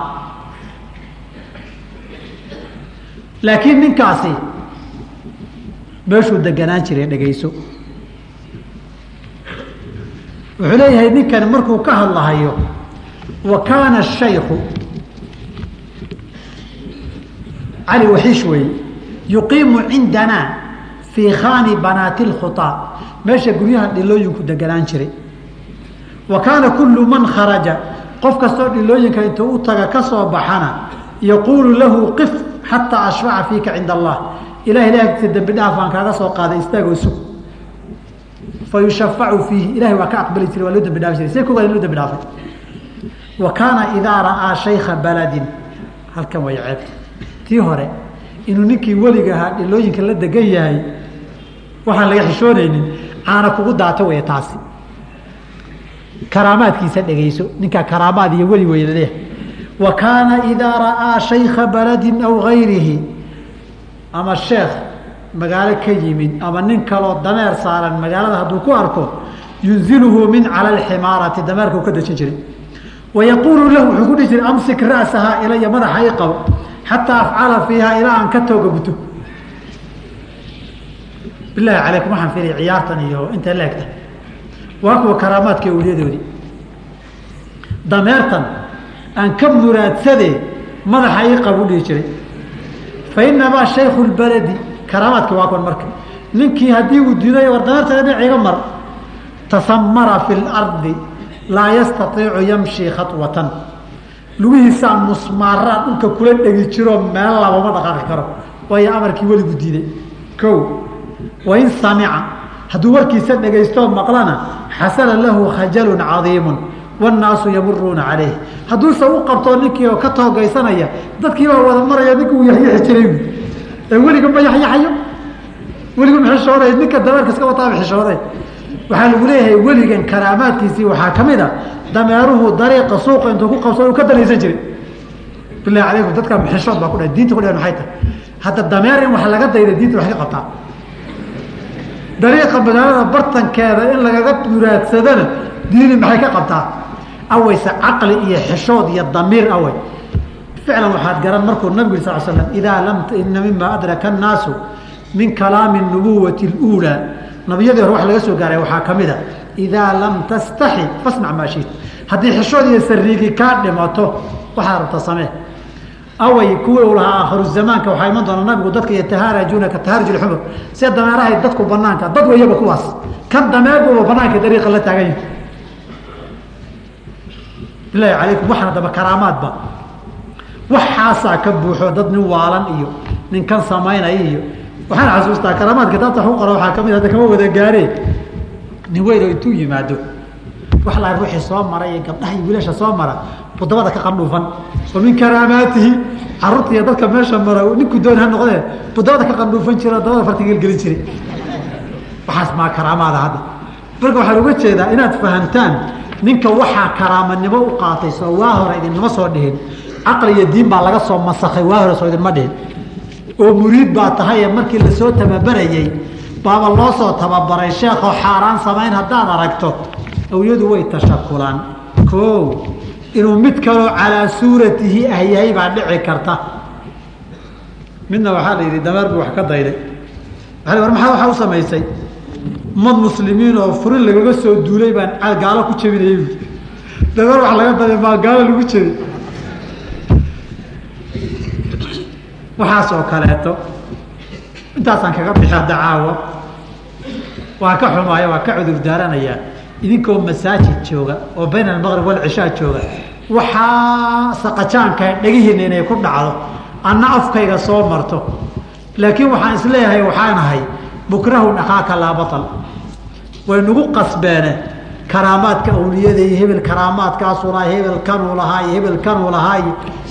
Laakiin ninkaasi meeshuu deganaan jiray dhegayso. Wuxuu leeyahay ninkan markuu ka hadlahayo wa kaana shayku cali waxiish wey yuqiimu cindanaa fii khaani banaati اlkhuطaa meesha guryaha dhilooyinku deganaan jiray. Wa kaana kullu man kharaja. Qof kastoo dhilooyinka intuu u taga ka soo baxana yaquulu lahu qif xataa ashfaca fiika cinda allah. Ilaha ilahi agtiisa dembi dhaaf aan kaaga soo qaaday istaagoo sug. Fa fiihi. Ilahay waa ka aqbali jiray waa loo dambi dhaafi jiray. See kogaa loo dambi dhaafay. Wa kaana idaa ra'aa shayka baladin. Halkan way ceebta tii hore inuu ninkii weliga ahaa dhilooyinka la degan yahay waxaan laga xishoonaynin caana kugu daato wey taasi. Karaamaadkiisa dhegayso ninkaa karaamaad iyo weli weynaleh wa kaana idaa ra'aa shayka baladin aw gayrihi ama sheekh magaalo ka yimid ama nin kaloo dameer saaran magaalada hadduu ku arko yunziluhu min cala alximaarati dameerka u ka dejin jiray. Wayaquulu lahu wuxuu ku dhihi jiray amsik ra'sahaa ilaya madaxa i qabo xataa afcala fiiha ilaa aan ka tooga guto calaykum waxaan fiilay ciyaartan iyo intay la egta waa kuwa karaamaadka awliyadoodii dameertan aan ka muraadsadee madaxa ii qabu dhihi jiray fa inamaa lbaladi karaamaadki waa kuwan marka ninkii haddii uu diiday war dameerta dhinac iga mar tasamara fi lardi laa yastaiicu yamshi khaطwatan lugihiisaa musmaaraan dhulka kula dhegi jiroo meel labama dhaqaaqi karo. Waayo amarkii weligu diiday. Ko wain samica hadduu warkiisa dhagaystoo maqlana xasala lahu khajalun cadiimu wannaasu yamuruuna calayh hadduuse u qabtoo ninkii oo ka toogaysanaya dadkiibaa wada maraya ninka yaxyaxi jiray. Ee weliga ma yaxyaxayo weligu ma xishooday ninka dameerka iska wataaba xishooday waxaa lagu leeyahay weligan karaamaadkiisii waxaa ka mid a dameeruhu dariiqa suuqa intuu ku qabsado u ka danaysan jiray. Bilahi calaykum dadka xishood baa ku dhahay diinta ku dhahan maxay tahay? Hadda dameer in wax laga dayda diinta wax ka qabtaa. Dariiqa magaalada bartankeeda in lagaga muraadsadana diini maxay ka qabtaa? Aweyse caqli iyo xishood iyo damiir awey ficlan waxaad garan markuu nabigu yiri sal slam idaa lam ina mima adraka annaasu min kalaami nubuwati اluulaa nabiyadii hore wax laga soo gaaray waxaa ka mid a idaa lam tastaxi fasnac maa shiit haddii xishood iyo sariigi kaa dhimato waxaa rabta samee. Away kuwii u lahaa aakhiru zamaanka waxaa iman doona nabigu dadka yatahaarajuuna ka tahaarij ilxumur sida dameerahay dadku banaanka dad wayaba kuwaas. Kan dameerbuuba banaanka dariiqa la taagan yahay bilaahi calaykum waxaana daba karaamaadba. Waxaasaa ka buuxo dad nin waalan iyo nin kan samaynaya iyo waxaan xasuustaa karaamaad kitaabta u qora waxaa ka mid hadda kama wada gaareen nin weyn oo intuu yimaado. Wax la ruuxii soo maray iyo gabdhaha iyo wiilasha soo mara budabada ka qandhuufan. Oo min karaamaatihi carruurta iyo dadka meesha mara ninku doon ha noqdee budabada ka qandhuufan jira dabada farta gelgelin jiray. Waxaas maa karaamaada hadda. Marka waxaan uga jeedaa inaad fahantaan ninka waxaa karaamanimo u qaatay soo waa hore idinma soo dhihin. Caqli iyo diin baa laga soo masakhay waa hore soo idinma dhihin oo muriid baa tahaye markii la soo tababarayey baaba loo soo tababaray sheekoo xaaraan samayn haddaad aragto awliyadu way tashakulaan. Koow inuu mid kaloo calaa suuratihi ah yahay baa dhici karta. Midna waxaa la yidhi dameer buu wax ka dayday. Waa war maxaa waxaa u samaysay? Mad muslimiin oo furin lagaga soo duulay baan gaalo ku jebinayay. Dameer wax laga daday maa gaalo lagu jebi waxaas oo kaleeto. Intaasaan kaga bixi hadda waa ka xumaaya waa ka cudur daaranayaa idinkoo masaajid jooga oo bayna walcishaa jooga waxaa saqajaanka dhegihiina inay ku dhacdo. Anna afkayga soo marto. Laakiin waxaan is leeyahay waxaan ahay bukrahun akhaaka laa batal. Way nagu qasbeene karaamaadka awliyada iyo hebel karaamaadkaasuu lahaa hebel kanuu lahaa iyo hebel kanuu lahaa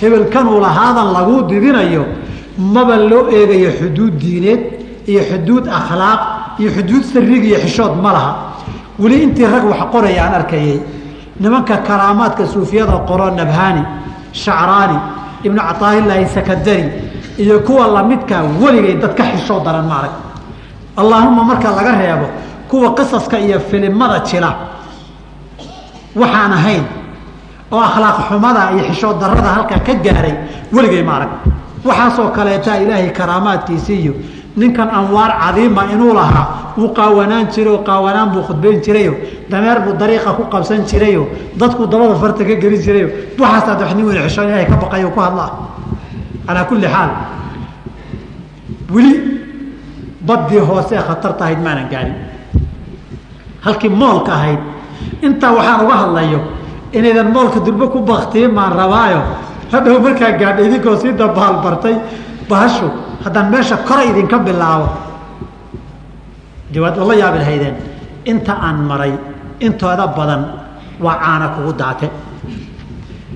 hebel kanuu lahaadan laguu didinayo maba loo eegayo xuduud diineed iyo xuduud akhlaaq iyo xuduud sariig iyo xishood ma laha. Weli intii rag wax qoraya aan arkayay nimanka karaamaadka suufiyada qoro nabhani shacraani ibnu cataahilaahi sakadari iyo kuwa lamidkaa weligay dad ka xishoo daran maarag allaahuma marka laga reebo kuwa qisaska iyo filimada jila waxaan ahayn oo akhlaaq xumada iyo xishood darada halkaa ka gaaray weligay maarag waxaasoo kaleetaa ilaahay karaamaadkiisi iyo ninkan anwaar cadiima inuu lahaa wuu qaawanaan jiro qaawanaan buu khudbayn jirayo dameer buu dariiqa ku qabsan jirayo dadku dabada farta ka gelin jirayo waxaasaad wax nin weyn xisho ilaahay ka baqayo ku hadlaa calaa kulli xaal weli baddii hoosee khatarta ahayd maanan gaarin. Halkii moolka ahayd intaa waxaan uga hadlayo inaydan moolka durbo ku baktiin maan rabaayo hadhow markaa gaadha idinkoo sii dabaal bartay bahashu haddaan meesha kora idinka bilaabo. Jawaad ola yaabi lahaydeen inta aan maray intooda badan waa caana kugu daate.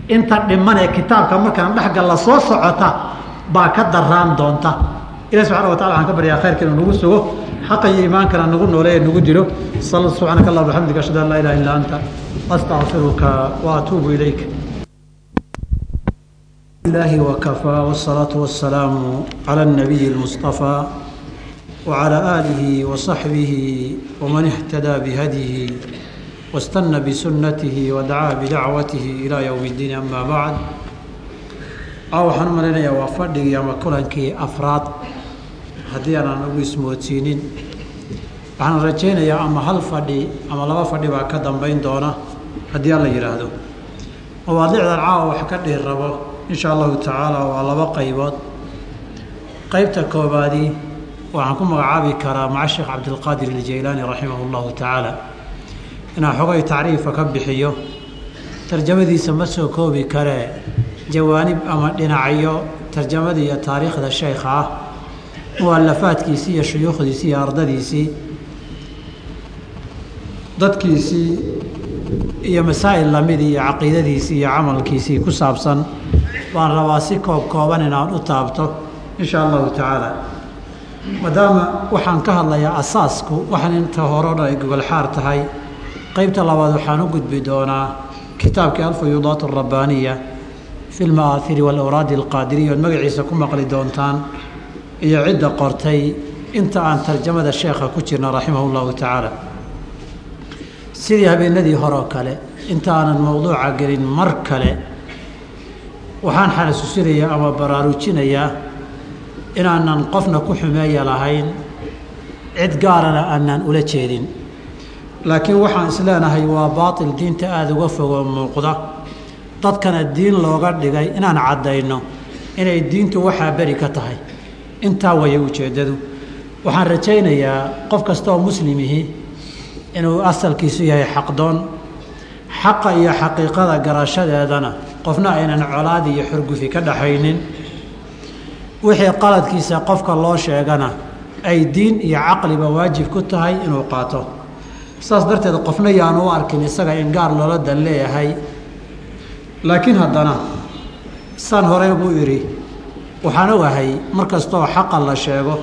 Inta dhiman ee kitaabka markaan dhexgalla soo socota baa ka daraan doonta. Ilahi subxana wa tacala waxaan ka baryaa khayrka inuu nagu sugo xaqa iyo iimaankana nagu nooleeye nagu sal subxaanaka allah bxamdika ashhadu an laa ilaha illa anta astacfiruka wa atuubu ilayk الله وكفى والصلاة والسلام على النبي المصطفى وعلى آله وصحبه ومن اهتدى بهديه واستنى بسنته ودعا بدعوته إلى يوم الدين أما بعد waxaan u malaynayaa waa fadhigii ama kulankii afraad haddii aanan ugu ismoodsiinin waxaan rajaynayaa ama hal fadhi ama laba fadhi baa ka dambayn doona haddii alla yidhaahdo mawaadicdan caawa wax ka dhiir rabo insha allahu tacaala waa laba qaybood. Qeybta koobaadii waxaan ku magacaabi karaa maca sheekh cabdilqaadir iljaylaani raximah llahu tacaala. Inaan xogay tacriifa ka bixiyo tarjamadiisa ma soo koobi karee jawaanib ama dhinacyo tarjamadii iyo taariikhda sheykha ah mualafaadkiisii iyo shuyuukhdiisii iyo ardadiisii dadkiisii iyo masaa'il lamidii iyo caqiidadiisii iyo camalkiisii ku saabsan baan rabaa si koob kooban inaan u taabto insha allahu tacaala. Maadaama waxaan ka hadlayaa asaasku waxaan inta hore o dhan ay gogolxaar tahay. Qeybta labaad waxaan u gudbi doonaa kitaabkii alfuyuudaat alrabbaaniya fi lma'aahiri walawraadi alqaadiriya ood magaciisa ku maqli doontaan iyo cidda qortay inta aan tarjamada sheekha ku jirna raximah llahu tacaala. Sidii habeenadii hore kale inta aanan mowduuca gelin mar kale waxaan xasuusinayaa ama baraarujinayaa inaanan qofna ku xumeeya lahayn cid gaarana aanaan ula jeedin. Laakiin waxaan isleenahay waa baatil diinta aada uga fogoo muuqda. Dadkana diin looga dhigay inaan caddayno inay diintu waxaa beri ka tahay. Intaa waya ujeeddadu waxaan rajaynayaa qof kasta oo muslimihi inuu asalkiisu yahay xaqdoon xaqa iyo xaqiiqada garashadeedana qofna aynan colaad iyo xurgufi ka dhaxaynin. Wixii qaladkiisa qofka loo sheegana ay diin iyo caqliba waajib ku tahay inuu qaato. Saas darteed qofna yaanu u arkin isaga in gaar loola dan leeyahay. Laakiin haddana saan horey buu idhi waxaan ogahay mar kastooo xaqa la sheego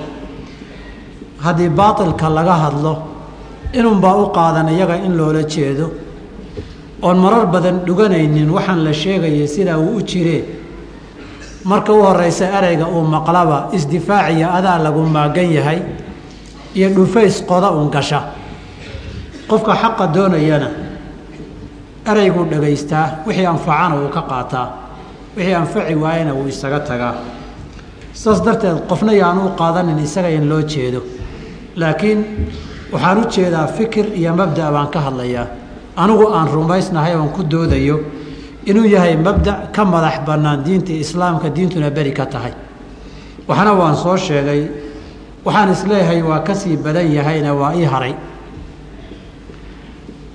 haddii baatilka laga hadlo inunbaa u qaadan iyaga in loola jeedo oon marar badan dhuganaynin waxaan la sheegayay sidaa uu u jiree marka u horeysa ereyga uu maqlaba isdifaaciya adaa lagu maagan yahay iyo dhufays qoda un gasha. Qofka xaqa doonayana ereyguu dhagaystaa wixii anfacana wuu ka qaataa. Wixii anfaci waayana wuu isaga tagaa. Saas darteed qofna yaanu u qaadanin isaga in loo jeedo. Laakiin waxaan u jeedaa fikir iyo mabda' baan ka hadlayaa anigu aan rumaysnahay oon ku doodayo inuu yahay mabda' ka madax bannaan diinta islaamka diintuna beri ka tahay. Waxna waan soo sheegay waxaan is leeyahay waa ka sii badan yahayna waa ii haray.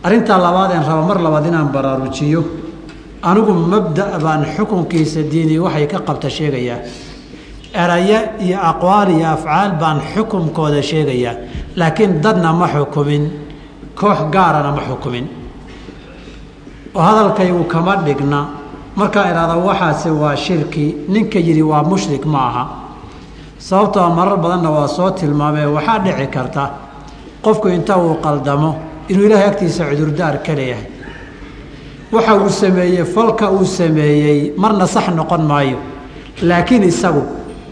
Arrintaa labaadeen raba mar labaad inaan baraarujiyo anigu mabda' baan xukunkiisa diini waxay ka qabta sheegayaa. Eraye iyo aqwaal iyo afcaal baan xukunkooda sheegayaa. Laakiin dadna ma xukumin koox gaarana ma xukumin oo hadalkaygu kama dhigna. Markaa idhahda waxaasi waa shirki. Ninka yidhi waa mushrik ma aha. Sababtoo marar badanna waa soo tilmaamee waxaa dhici karta qofku inta uu qaldamo inuu ilaahay agtiisa cudurdaar ka leeyahay. Waxa uu sameeyey falka uu sameeyey marna sax noqon maayo. Laakiin isagu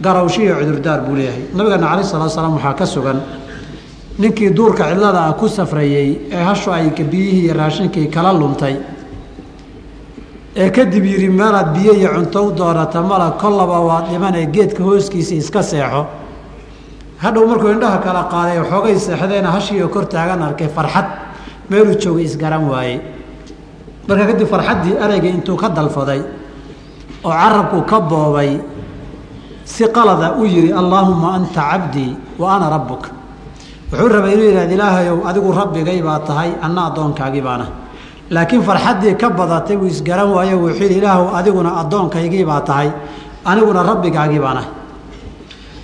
garawshiyo cudurdaar buu leeyahay. Nabigeena calayi salatu salaam waxaa ka sugan ninkii duurka cidlada ah ku safrayey ee hashu ay biyihii iyo raashinkii kala luntay ee kadib yidhi meelaad biyo iyo cunto u doonata mala kollaba waad dhimanee geedka hooskiisa iska seexo. Hadhow markuu indhaha kala qaaday xoogay seexdeena hashiioo kor taagan arkay farxad meeluu joogay isgaran waayey marka kadib farxaddii ereyga intuu ka dalfaday oo carabku ka boobay si qalada u yidhi allaahumma anta cabdii wa ana rabbuk. Wuxuu rabay inuu yidhahda ilaahayow adigu rabbigay baa tahay anna addoonkaagii baana laakiin farxaddii ka badatay wuu isgaran waayo wuxuu yidhi ilaahu adiguna addoonkaygii baa tahay aniguna rabbigaagii baanahay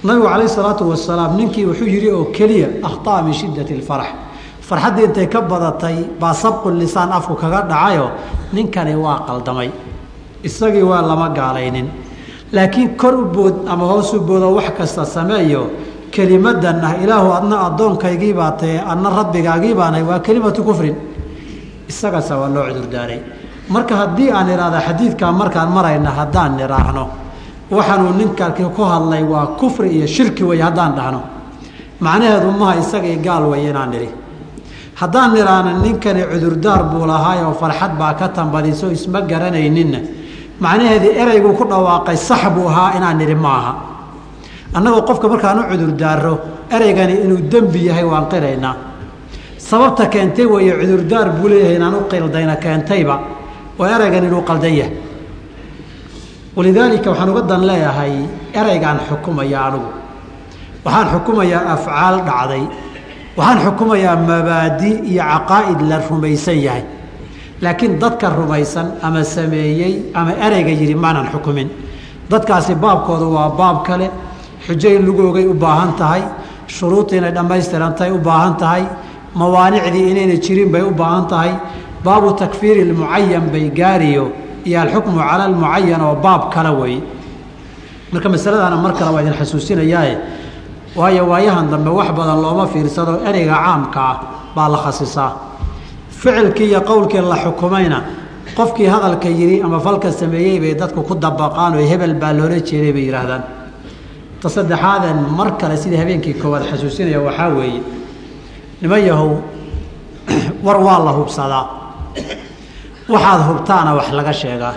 nabigu calayhi salaatu wasalaam ninkii wuxuu yidhi oo keliya akhطa'a min shiddati اlfarax farxaddii intay ka badatay baa sabqu lisaan afku kaga dhacayo ninkani waa qaldamay. Isagii waa lama gaalaynin. Laakiin kor u bood ama hoos u boodo wax kasta sameeyo kelimadan ah ilaahu adna addoonkaygii baa tahe adna rabbigaagii baanahay waa kelimatu kufrin isagaasa waa loo cudurdaaray marka haddii aan idhaahda xadiidkaa markaan marayna haddaan nidhaahno waxaanuu ninkaaki ku hadlay waa kufri iyo shirki wey haddaan dhahno. Macnaheedu maha isagii gaal wey inaan nidhi. Haddaan nidhaahno ninkani cudurdaar buu lahaay oo farxad baa ka tambadiso isma garanayninna macnaheedii ereyguu ku dhawaaqay sax buu ahaa inaan nidhi ma aha. Annagoo qofka markaan u cudurdaaro ereygani inuu dembi yahay waan qiraynaa sababta keentay weeye cudurdaar buu leeyahay inaan u qildayna keentayba. Waa ereygan inuu qaldan yahay. Walidaalika waxaan uga dan leeyahay ereygaan xukumaya anigu waxaan xukumayaa afcaal dhacday. Waxaan xukumayaa mabaadi iyo caqaa'id la rumaysan yahay. Laakiin dadka rumaysan ama sameeyey ama ereyga yidhi maanan xukumin. Dadkaasi baabkoodu waa baab kale. Xujo lagu ogay u baahan tahay. Shuruudii inay dhammaystirantahay u baahan tahay mawaanicdii inayna jirin bay u baahan tahay. Baabu takfiiri lmucayan bay gaariyo. Iyo alxukmu cala almucayan oo baab kale weeye marka masaladaana mar kale waa idin xasuusinayaae waayo waayahan dambe wax badan looma fiirsado ereyga caamka ah baa la khasisaa ficilkii iyo qowlkii la xukumayna qofkii hadalka yidhi ama falka sameeyey bay dadku ku dabaqaan oo hebel baa loola jeeday bay yidhaahdaan ta saddexaadeen mar kale sidii habeenkii koowaad xasuusinaya waxaa weeye niman yahow [CLEARS THROAT] war waa la hubsadaa. Waxaad hubtaana wax laga sheegaa.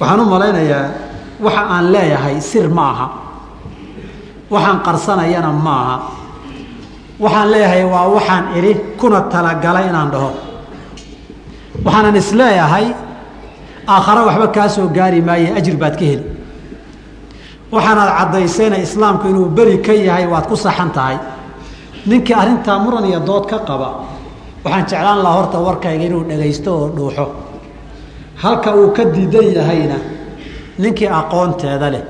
Waxaan u malaynayaa waxa aan leeyahay sir ma aha. Waxaan qarsanayana ma aha. Waxaan leeyahay waa waxaan idhi kuna talagalay inaan dhaho. Waxaanan is leeyahay aakhare waxba kaa soo gaari maaye ajir baad ka heli. Waxaanaad caddaysayna islaamku inuu beri ka yahay waad ku saxan tahay ninkii arrintaa muran iyo dood ka qaba waxaan jeclaan lahaa horta warkayga inuu dhagaysto oo dhuuxo. Halka uu ka diidan yahayna ninkii aqoonteeda leh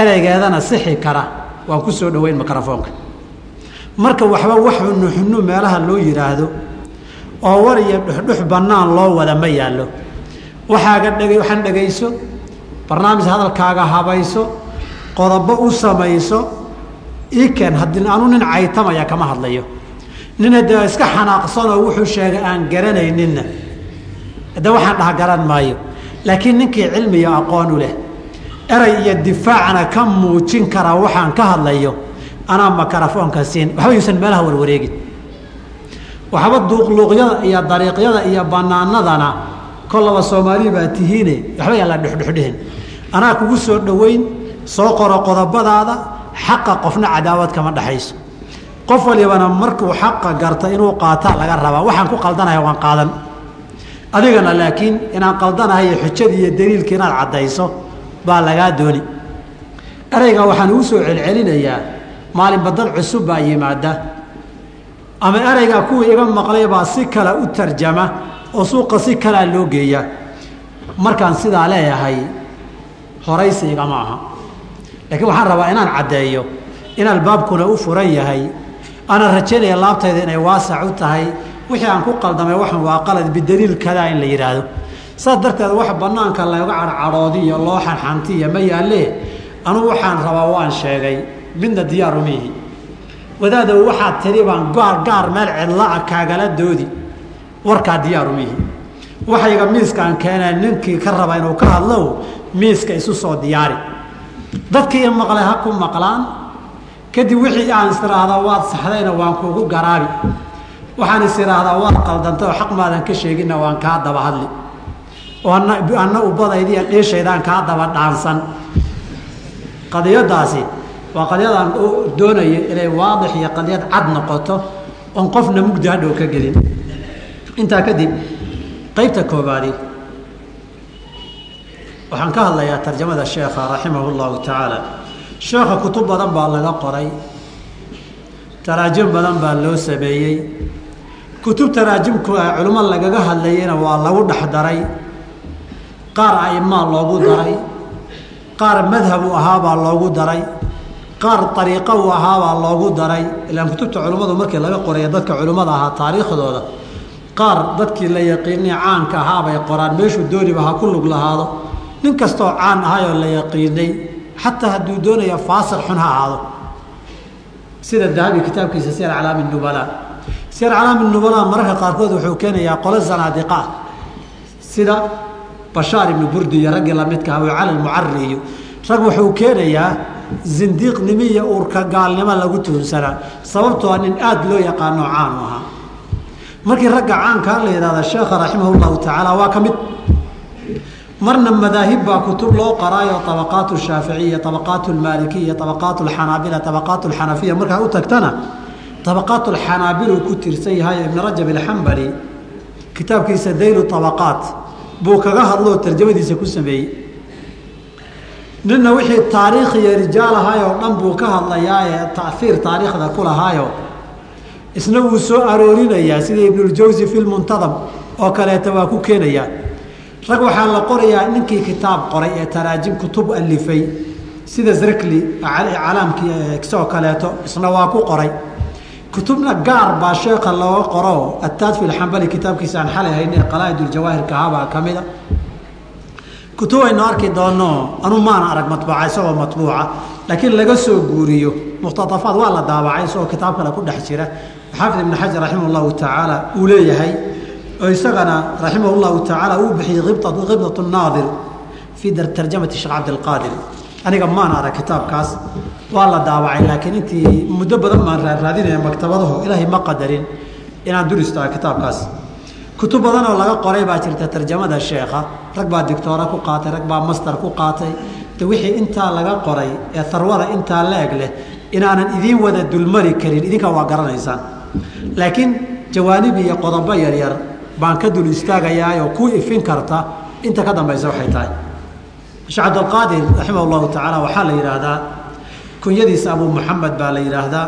ereygeedana sixi kara. Waan ku soo dhoweyn mikrofoonka marka waxba wax xunuxunu meelaha loo yidhaahdo oo war iyo dhuxdhux bannaan loo wada ma yaallo. Waxaaga dhega waxaan dhegayso barnaamij hadalkaaga habayso qodobo u samayso iken haddii anu nin caytamaya kama hadlayo. Nin haddee iska xanaaqsanoo wuxuu sheegay aan garanayninna. Hadde waxaan dhaha garan maayo laakiin ninkii cilmi aqoon u leh eray iyo difaacna ka muujin karaa waxaan ka hadlayo anaa makarafoonka siin. Waxba yuusan meelaha warwareegin. Waxba duuqluuqyada iyo dariiqyada iyo banaanadana kollaba soomaali baa tihiine waxba yaan la dhexdhexdhehin anaa kugu soo dhoweyn soo qoro qodobadaada xaqa qofna cadaawad kama dhexayso qof walibana markuu xaqa garta inuu qaataa laga rabaa waxaan ku qaldanahay waan qaadan. Adigana laakiin inaan qaldanahay xujadii iyo daliilka inaad caddayso baa lagaa dooni. Ereyga waxaan ugu soo celcelinayaa maalinba dad cusub baa yimaada ama ereyga kuwii iga maqlay baa si kale u tarjama oo suuqa si kalea loo geeyaa. Markaan sidaa leeyahay horaysi igama aha laakiin waxaan rabaa inaan caddeeyo in albaabkuna u furan yahay aanan rajaynaya laabtayda inay waasac u tahay wixii aan ku qaldamay waxan waa qalad bidaliil kadaa in la yidhaahdo saas darteed wax bannaanka looga cadhcadhoodiyo loo xanxantiya ma yaallee anugu waxaan rabaa waan sheegay midna diyaaru miihi. Wadaadow waxaad tiri baan gaar gaar meel cidlaa kaagala doodi warkaa diyaaru miihi. Waxayga miiskaan keeneen ninkii ka raba inuu ka hadlow miiska isu soo diyaari dadkii i maqlay ha ku maqlaan. Kadib wixii aan is idhaahdaa waad saxdayna waan kuugu garaabi. Waxaan is idhaahdaa waad qaldanta oo xaq maadan ka sheeginna waan kaa daba hadli. Oo anna ubadaydiiyo dheeshaydaan kaa daba dhaansan. Qadiyadaasi waa qadiyadaan doonaya inay waadix iyo qadiyad cad noqoto oon qofna mugdi hadhow ka gelin. Intaa kadib qaybta koobaadi waxaan ka hadlayaa tarjamada sheekha raximah اllahu tacaala. Sheekha kutub badan baa laga qoray. Taraajim badan baa loo sameeyey. Kutub taraajimku ah culimo lagaga hadlayeyna waa lagu dhex daray. Qaar aimaa loogu daray. Qaar madhab u ahaabaa loogu daray. Qaar ariiqo u ahaabaa loogu daray. Ilaan kutubta culimmadu markii laga qoraya dadka culimmada ahaa taariikhdooda qaar dadkii la yaqiinay caanka ahaabay qoraan. Meeshuu dooniba ha ku lug lahaado nin kastoo caan ahayoo la yaqiinay xataa hadduu doonaya faasiq xun ha ahaado. Sida dahabi kitaabkiisa siyar calaami nubala siyar calaami nubala mararka qaarkood wuxuu keenayaa qole zanaadiqa ah. Sida bashaar ibnu burdi iyo raggii lamidka abu cali mucari iyo rag wuxuu keenayaa zindiiqnimo iyo uurka gaalnimo lagu tuhunsanaa sababtoo nin aada loo yaqaano caan u ahaa. Markii ragga caankaa la yidhahda sheekha raximah tacaala waa ka mid marna madaahib baa kutub loo qaraayo abaqaat shaaficiya abaqaat lmaalikiya abaqaat lxanaabila abaqaat lxanafiya markaa u tagtana abaqaat lxanaabil uu ku tirsan yahay ibn rajab alxambali kitaabkiisa daylu abaqaat buu kaga hadloo tarjamadiisa ku sameeyey. Ninna wixii taariikh iyo rijaal ahaayoo dhan buu ka hadlayaa ee taiir taariikhda ku lahaayo. Isna wuu soo aroorinayaa sida ibnuljawsi fi lmuntadam oo kaleeta waa ku keenayaa rag waxaa la qorayaa ninkii kitaab qoray ee taraajim kutub alifay sida zrakli calaamkii oo kaleeto isna waa ku qoray. Kutubna gaar baa sheeka looga qoro ataad fi lxambali kitaabkiisa aan xalay hayn ee qalaaid uljawaahirka ahabaa ka mida. Kutub aynu arki doonno anu maana arag matbuuca isagoo matbuuca laakiin laga soo guuriyo. Muqhtaafaad waa la daabacay isagoo kitaab kale ku dhex jira. Xaafid ibn xajar raximah tacaala uu leeyahay oo isagana raximah llahu tacaala uu bixiyey khibdat naadir fii tarjamati sheekh cabdilqaadir aniga maan arag kitaabkaas waa la daabacay laakiin intii muddo badan baan raaraadinaya maktabadaho ilaahay ma qadarin inaan dul istaago kitaabkaas. Kutub badan oo laga qoray baa jirta tarjamada sheekha rag baa dictoora ku qaatay rag baa master ku qaatay. De wixii intaa laga qoray ee harwada intaa la-eg leh inaanan idiin wada dulmari karin idinkaa waa garanaysaan. Laakiin jawaanib iyo qodobo yaryar baan ka dul istaagayaayoo ku ifin karta inta ka dambaysa waxay tahay. Sheekh cabdilqaadir raximah llahu tacaala waxaa la yidhaahdaa kunyadiisa abu muxamed baa la yidhaahdaa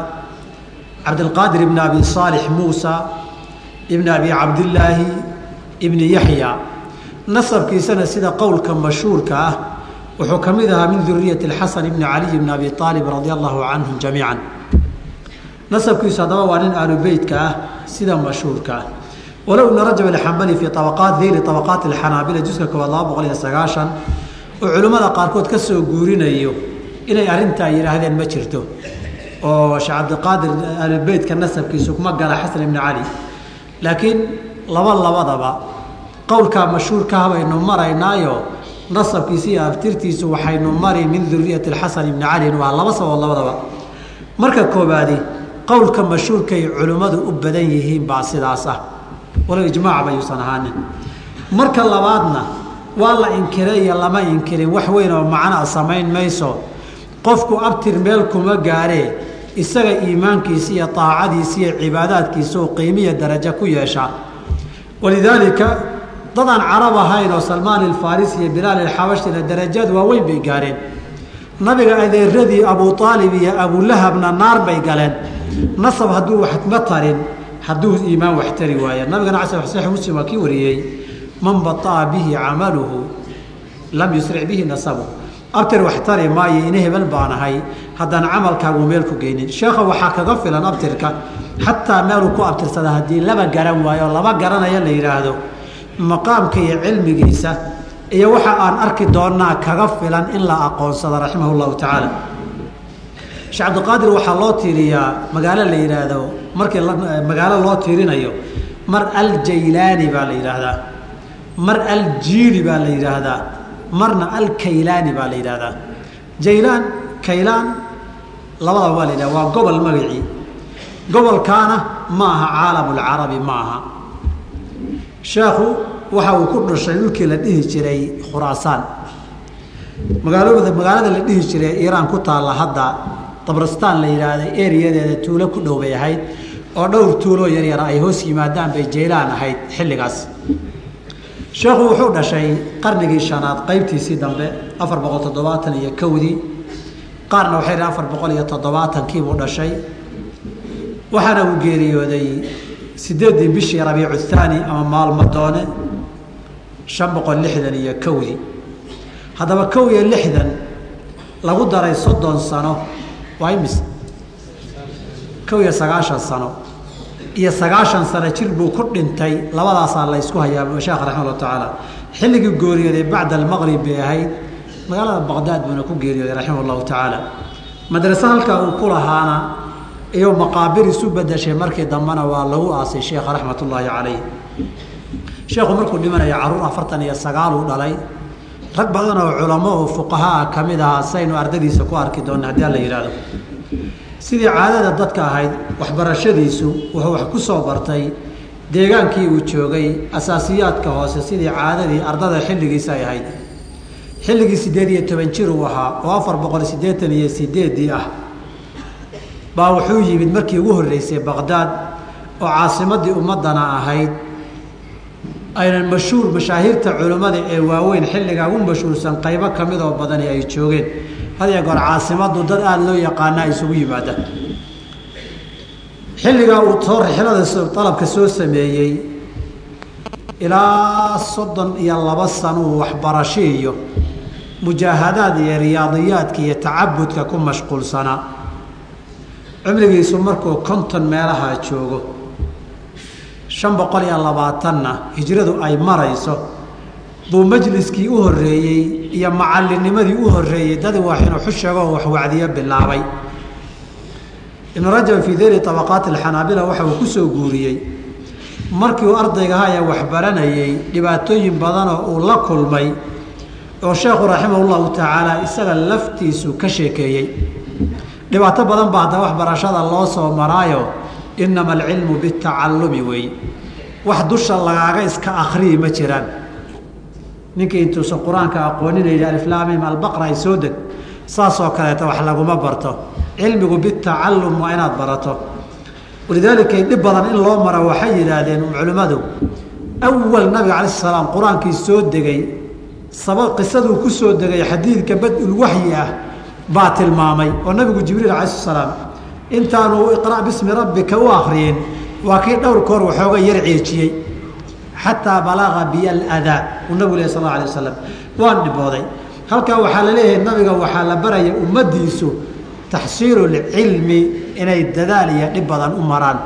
cabdilqaadir ibn abi saalix muusa ibn abi cabdillaahi ibni yaxya nasabkiisana sida qowlka mashhuurka ah wuxuu ka mid ahaa min duriyati xasan ibni caliy bni abi aalib radia allahu canhum jamiica nasabkiisu haddaba waa nin aalu ah sida mashhuurka ah walow ibna rajab alxambali fii abaqaat dayri abaqaati alxanaabila juska koowaad laba boqol iyo sagaashan oo culimmada qaarkood ka soo guurinayo inay arrintaa yidhaahdeen ma jirto. Oo sheekh cabdiqaadir aalubeytka nasabkiisu kuma gala xasan ibni cali laakiin laba labadaba qowlkaa mashhuurkaha baynu maraynaayo nasabkiisa iyo abtirtiisu waxaynu mari min duriyati xasan ibni cali waa laba sabood labadaba. Marka koobaadi qowlka mashhuurkay culimmadu u badan yihiin baa sidaas ah walow ijmaac bayuusan ahaanin. Marka labaadna waa la inkiray iyo lama inkirin. Wax weyn oo macnaa samayn mayso. Qofku abtir meel kuma gaaree isaga iimaankiisa iyo aacadiisa iyo cibaadaadkiisa oo qiimiya darajo ku yeeshaa walidaalika dadaan carab ahayn oo salmaan ilfarisi iyo bilaal ilxabashina darajaad waaweyn bay gaareen. Nabiga adeeradii abu aalib iyo abulahabna naar bay galeen. Nasab hadduu waxma tarin hadduu iimaan wax tari waaya nabigana cas saix muslim waa kii wariyey man baطa'a bihi camaluhu lam yusric bihi nasabu abtir wax tari maayo ina hebel baan haddaan camalkaagu meel ku geynin. Sheekha waxaa kaga filan abtirka xataa meeluu ku abtirsada haddii laba garan waayo laba garanaya la yidhaahdo maqaamka iyo cilmigiisa iyo waxa aan arki doonaa kaga filan in la aqoonsado raximah llahu tacaala. Sheekh cabdiqaadir waxaa loo tiiriyaa magaalo la yidhaahdo markii magaalo loo tiirinayo mar aljaylaani baa la yidhaahdaa mar aljiili baa la yidhaahdaa marna alkaylaani baa la yidhaahdaa. Jaylaan kaylaan labadaba waa la yidhahda waa gobol magacii. Gobolkaana ma aha caalamulcarabi ma aha. Sheekhu waxa uu ku dhashay dhulkii la dhihi jiray khuraasaan magaalooda magaalada la dhihi jiray iiraan ku taalla hadda dabrastaan la yidhaahday eriyadeeda tuulo ku dhow ahayd oo dhowr tuuloo yaryara ay hoos yimaadaan bay jaylaan ahayd xilligaas. Sheekhu wuxuu dhashay qarnigii shanaad qaybtiisii dambe afar boqol toddobaatan iyo kowdii. Qaarna waxay dhahen afar boqol iyo toddobaatankiibuu dhashay. Waxaana uu geeriyooday sideeddii bishii rabiicu thaani ama maalmadoone shan boqol lixdan iyo kowdii. Haddaba kow iyo lixdan lagu daray soddon sano waa imis kow iyo sagaashan sano. Iyo sagaashan sano jir buu ku dhintay labadaasaa la ysku hayaa sheekh raxima allahu tacaala. Xilligii geeriyooday bacda almaqrib bay ahayd. Magaalada baqdaad buuna ku geeriyooday raximah allahu tacaala. Madrase halkaa uu ku lahaana iyo maqaabir isu bedeshay markii dambena waa lagu aasay sheekha raxmat ullaahi calayh sheekhu markuu dhimanaya carruur afartan iyo sagaaluu dhalay rag badan oo culamo oo fuqahaa ka mid ahaa saynu ardadiisa ku arki doonna haddii alla yidhaahdo sidii caadada dadka ahayd waxbarashadiisu wuxuu wax ku soo bartay deegaankii uu joogay asaasiyaadka hoose sidii caadadii ardada xilligiisa ay ahayd. Xilligii siddeed iyo toban jir uu ahaa oo afar boqol siddeetan iyo sideeddii ah baa wuxuu yimid markii ugu horreysay baqdaad oo caasimaddii ummaddana ahayd aynan mashhuur mashaahiirta culimmada ee waaweyn xilligaa ugu mashhuursan qaybo ka mid oo badani ay joogeen. Hadiya goor caasimaddu dad aada loo yaqaana isugu yimaada xilligaa uu soo rixlada dalabka soo sameeyey ilaa soddon iyo laba sanuu waxbarasho iyo mujaahadaad iyo riyaadiyaadka iyo tacabudka ku mashquulsanaa cumrigiisu markuu konton meelaha joogo shan boqol iyo labaatanna hijradu ay marayso buu majliskii u horreeyey iyo macalinimadii u horreeyey dad wax inuu xusheegoo wax wacdiyo bilaabay. Ibnu rajab fii dayri tabaqaati alxanaabila waxa uu ku soo guuriyey markii uu ardaygaha ee waxbaranayey dhibaatooyin badanoo uu la kulmay oo sheekhu raximah llahu tacaala isaga laftiisu ka sheekeeyey. Dhibaato badan baa hadda waxbarashada loo soo maraayo inama alcilmu bitacallumi weeye wax dusha lagaaga iska akriyi ma jiraan. Ninkii intuusan qur'aanka aqoonina yidhi aliflaamim albaqra ay soo deg saasoo kaleeta wax laguma barto. Cilmigu bitacallum waa inaad barato. Walidaalika dhib badan in loo maro waxay yidhaahdeen culimmadu awal nabiga alay salaam qur'aankii soo degay saba qisaduu ku soo degay xadiidka bad-ulwaxyi ah baa tilmaamay oo nabigu jibriil alay salaam intaanu iqra' bismi rabbika u akriyin waa kii dhowr koor waxooga yar ceejiyey xataa balaga biya aladaa uu nabigu leh sal alay wasalam waan dhibooday. Halkaa waxaa la leeyahay nabiga waxaa la baraya ummadiisu taxsiilu lcilmi inay dadaal iyo dhib badan u maraan.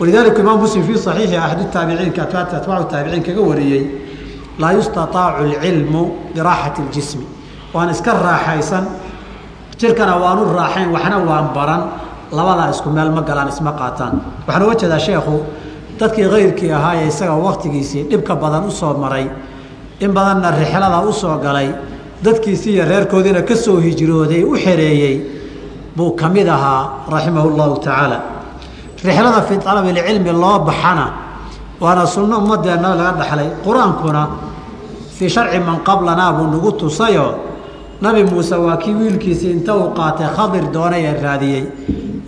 Walidalika imaam muslim fii saxiixi axad taabiciinka atbaacu taabiciin kaga wariyey laa yustaaacu lcilmu biraaxati ljismi waan iska raaxaysan. Jirkana waanu raaxayn waxna waan baran labadaa isku meel ma galaan isma qaataan. Waxaan uga jeedaa sheekhu dadkii kayrkii ahaayee isaga waktigiisii dhibka badan u soo maray in badanna rixlada u soo galay dadkiisii iyo reerkoodiina ka soo hijrooday u xereeyey buu ka mid ahaa raximahu llahu tacaala. Rixlada fii alabilcilmi loo baxana waana sunno ummadeenna laga dhaxlay. Qur'aankuna fii sharci man qablanaa buu nagu tusayo nabi muuse waa kii wiilkiisii inta uu qaatay khadir doonay ee raadiyey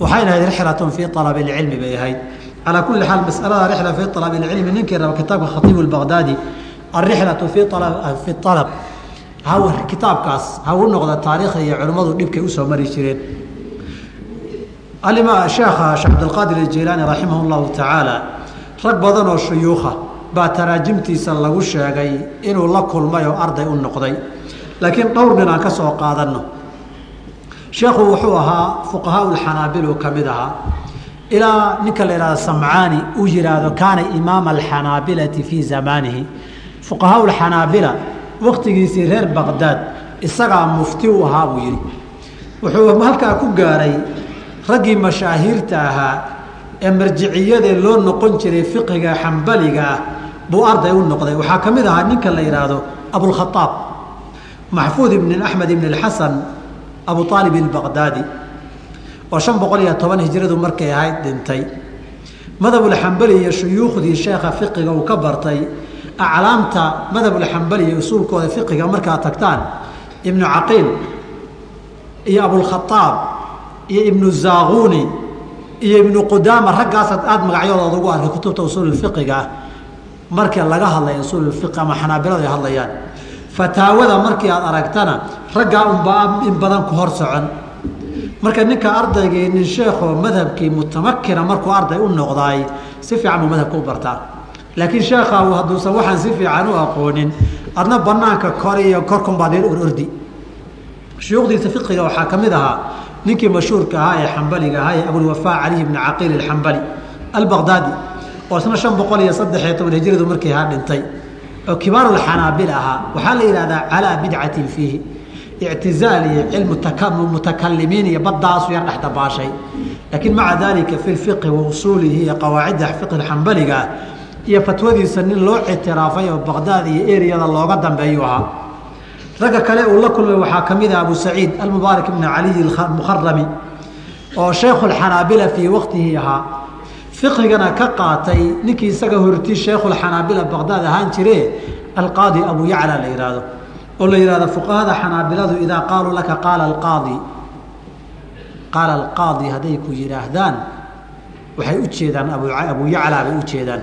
waxayna ahayd rixlatun fii alabi lcilmi bay ahayd calaa kulli xaal masalada rixla fii alabi lcilmi ninkii raba kitaabka khatiibu lbaqdaadi alrixlatu fi fi alab kitaabkaas ha u noqda taariikhda iyo culimmadu dhibkay u soo mari jireen alima sheekha sheekh cabdilqaadir aljeylaani raximah llahu tacaala rag badan oo shuyuukha baa taraajimtiisa lagu sheegay inuu la kulmay oo arday u noqday laakiin dhowr nin aan ka soo qaadanno sheekhu wuxuu ahaa fuqahaa lxanaabil uu ka mid ahaa. Ilaa ninka la ihahdo samcaani uu yihaahdo kaana imaama alxanaabilati fii zamaanihi. Fuqahaa lxanaabila reer baqdaad isagaa mufti u ahaa buu yidhi. Wuxuu halkaa ku gaaray raggii mashaahiirta ahaa ee marjiciyadee loo noqon jiray fiqiga xambaliga ah buu arday u noqday. Waxaa ka mid ahaa ninka la yidhaahdo abulkhaaab maxfuud ibn axmed ibn اxasan abu aalib اbaqdaadi oo shan boqol iyo toban hijradu markay ahayd dhintay. Madhabulxambali iyo shuyuukhdii sheekha fiqiga uu ka bartay aclaamta madhabulxambali iyo usuulkooda fiqiga markaad tagtaan ibnu caqiil iyo abulkhaaab iyo ibnu zaaquni iyo ibnu qudaama raggaasaad aada magacyadooda ugu arkay kutubta usuulfiqiga ah markii laga hadlaya usuulfiqi ama xanaabiladu ay hadlayaan fataawada markii aad aragtana raggaa unbaa in badan ku hor socon. Marka ninka ardaygii nin sheekoo madhabkii mutamakina markuu arday u noqdaay si fiican buu madhabka u bartaa. Laakiin sheekha hadduusan waxaan si fiican u aqoonin adna banaanka kor iyo korkunbaad yar orordi shuyuukhdiisa fiqiga waxaa ka mid ahaa ninkii mashhuurka ahaa ee xambaliga ahaa ee abulwafaa caliy bni caqiil alxambali albaqdaadi oo isna shan boqol iyo saddexiyo toban hijradu markii ahaa dhintay oo kibaarulxanaabil ahaa waxaa la yidhahdaa calaa bidcatin fiihi. Ictizaal iyo cilmu mutakalimiin iyo badaasu yar dhex dabaashay. Laakiin maca daalika fi lfiqhi wa iyo qawaacidda fiqhi xambaliga iyo fatwadiisa nin loo ictiraafay oo baqdaad iyo eriyada looga dambeeyu ahaa. Ragga kale uu la kulmay waxaa ka mid ah abu saciid almubaarak ibni caliy mukharami oo shaykhuxanaabila fii waqtihi ahaa fiqigana ka qaatay ninkii isaga horti shaykhuxanaabila baqdaad ahaan jire alqaadi abu yacla la yihahdo oo la yihahdo fuqahada xanaabiladu idaa qaaluu laka qaala alqaadi. Qaala alqaadi hadday ku yidhaahdaan waxay u jeedaan abu yacla bay u jeedaan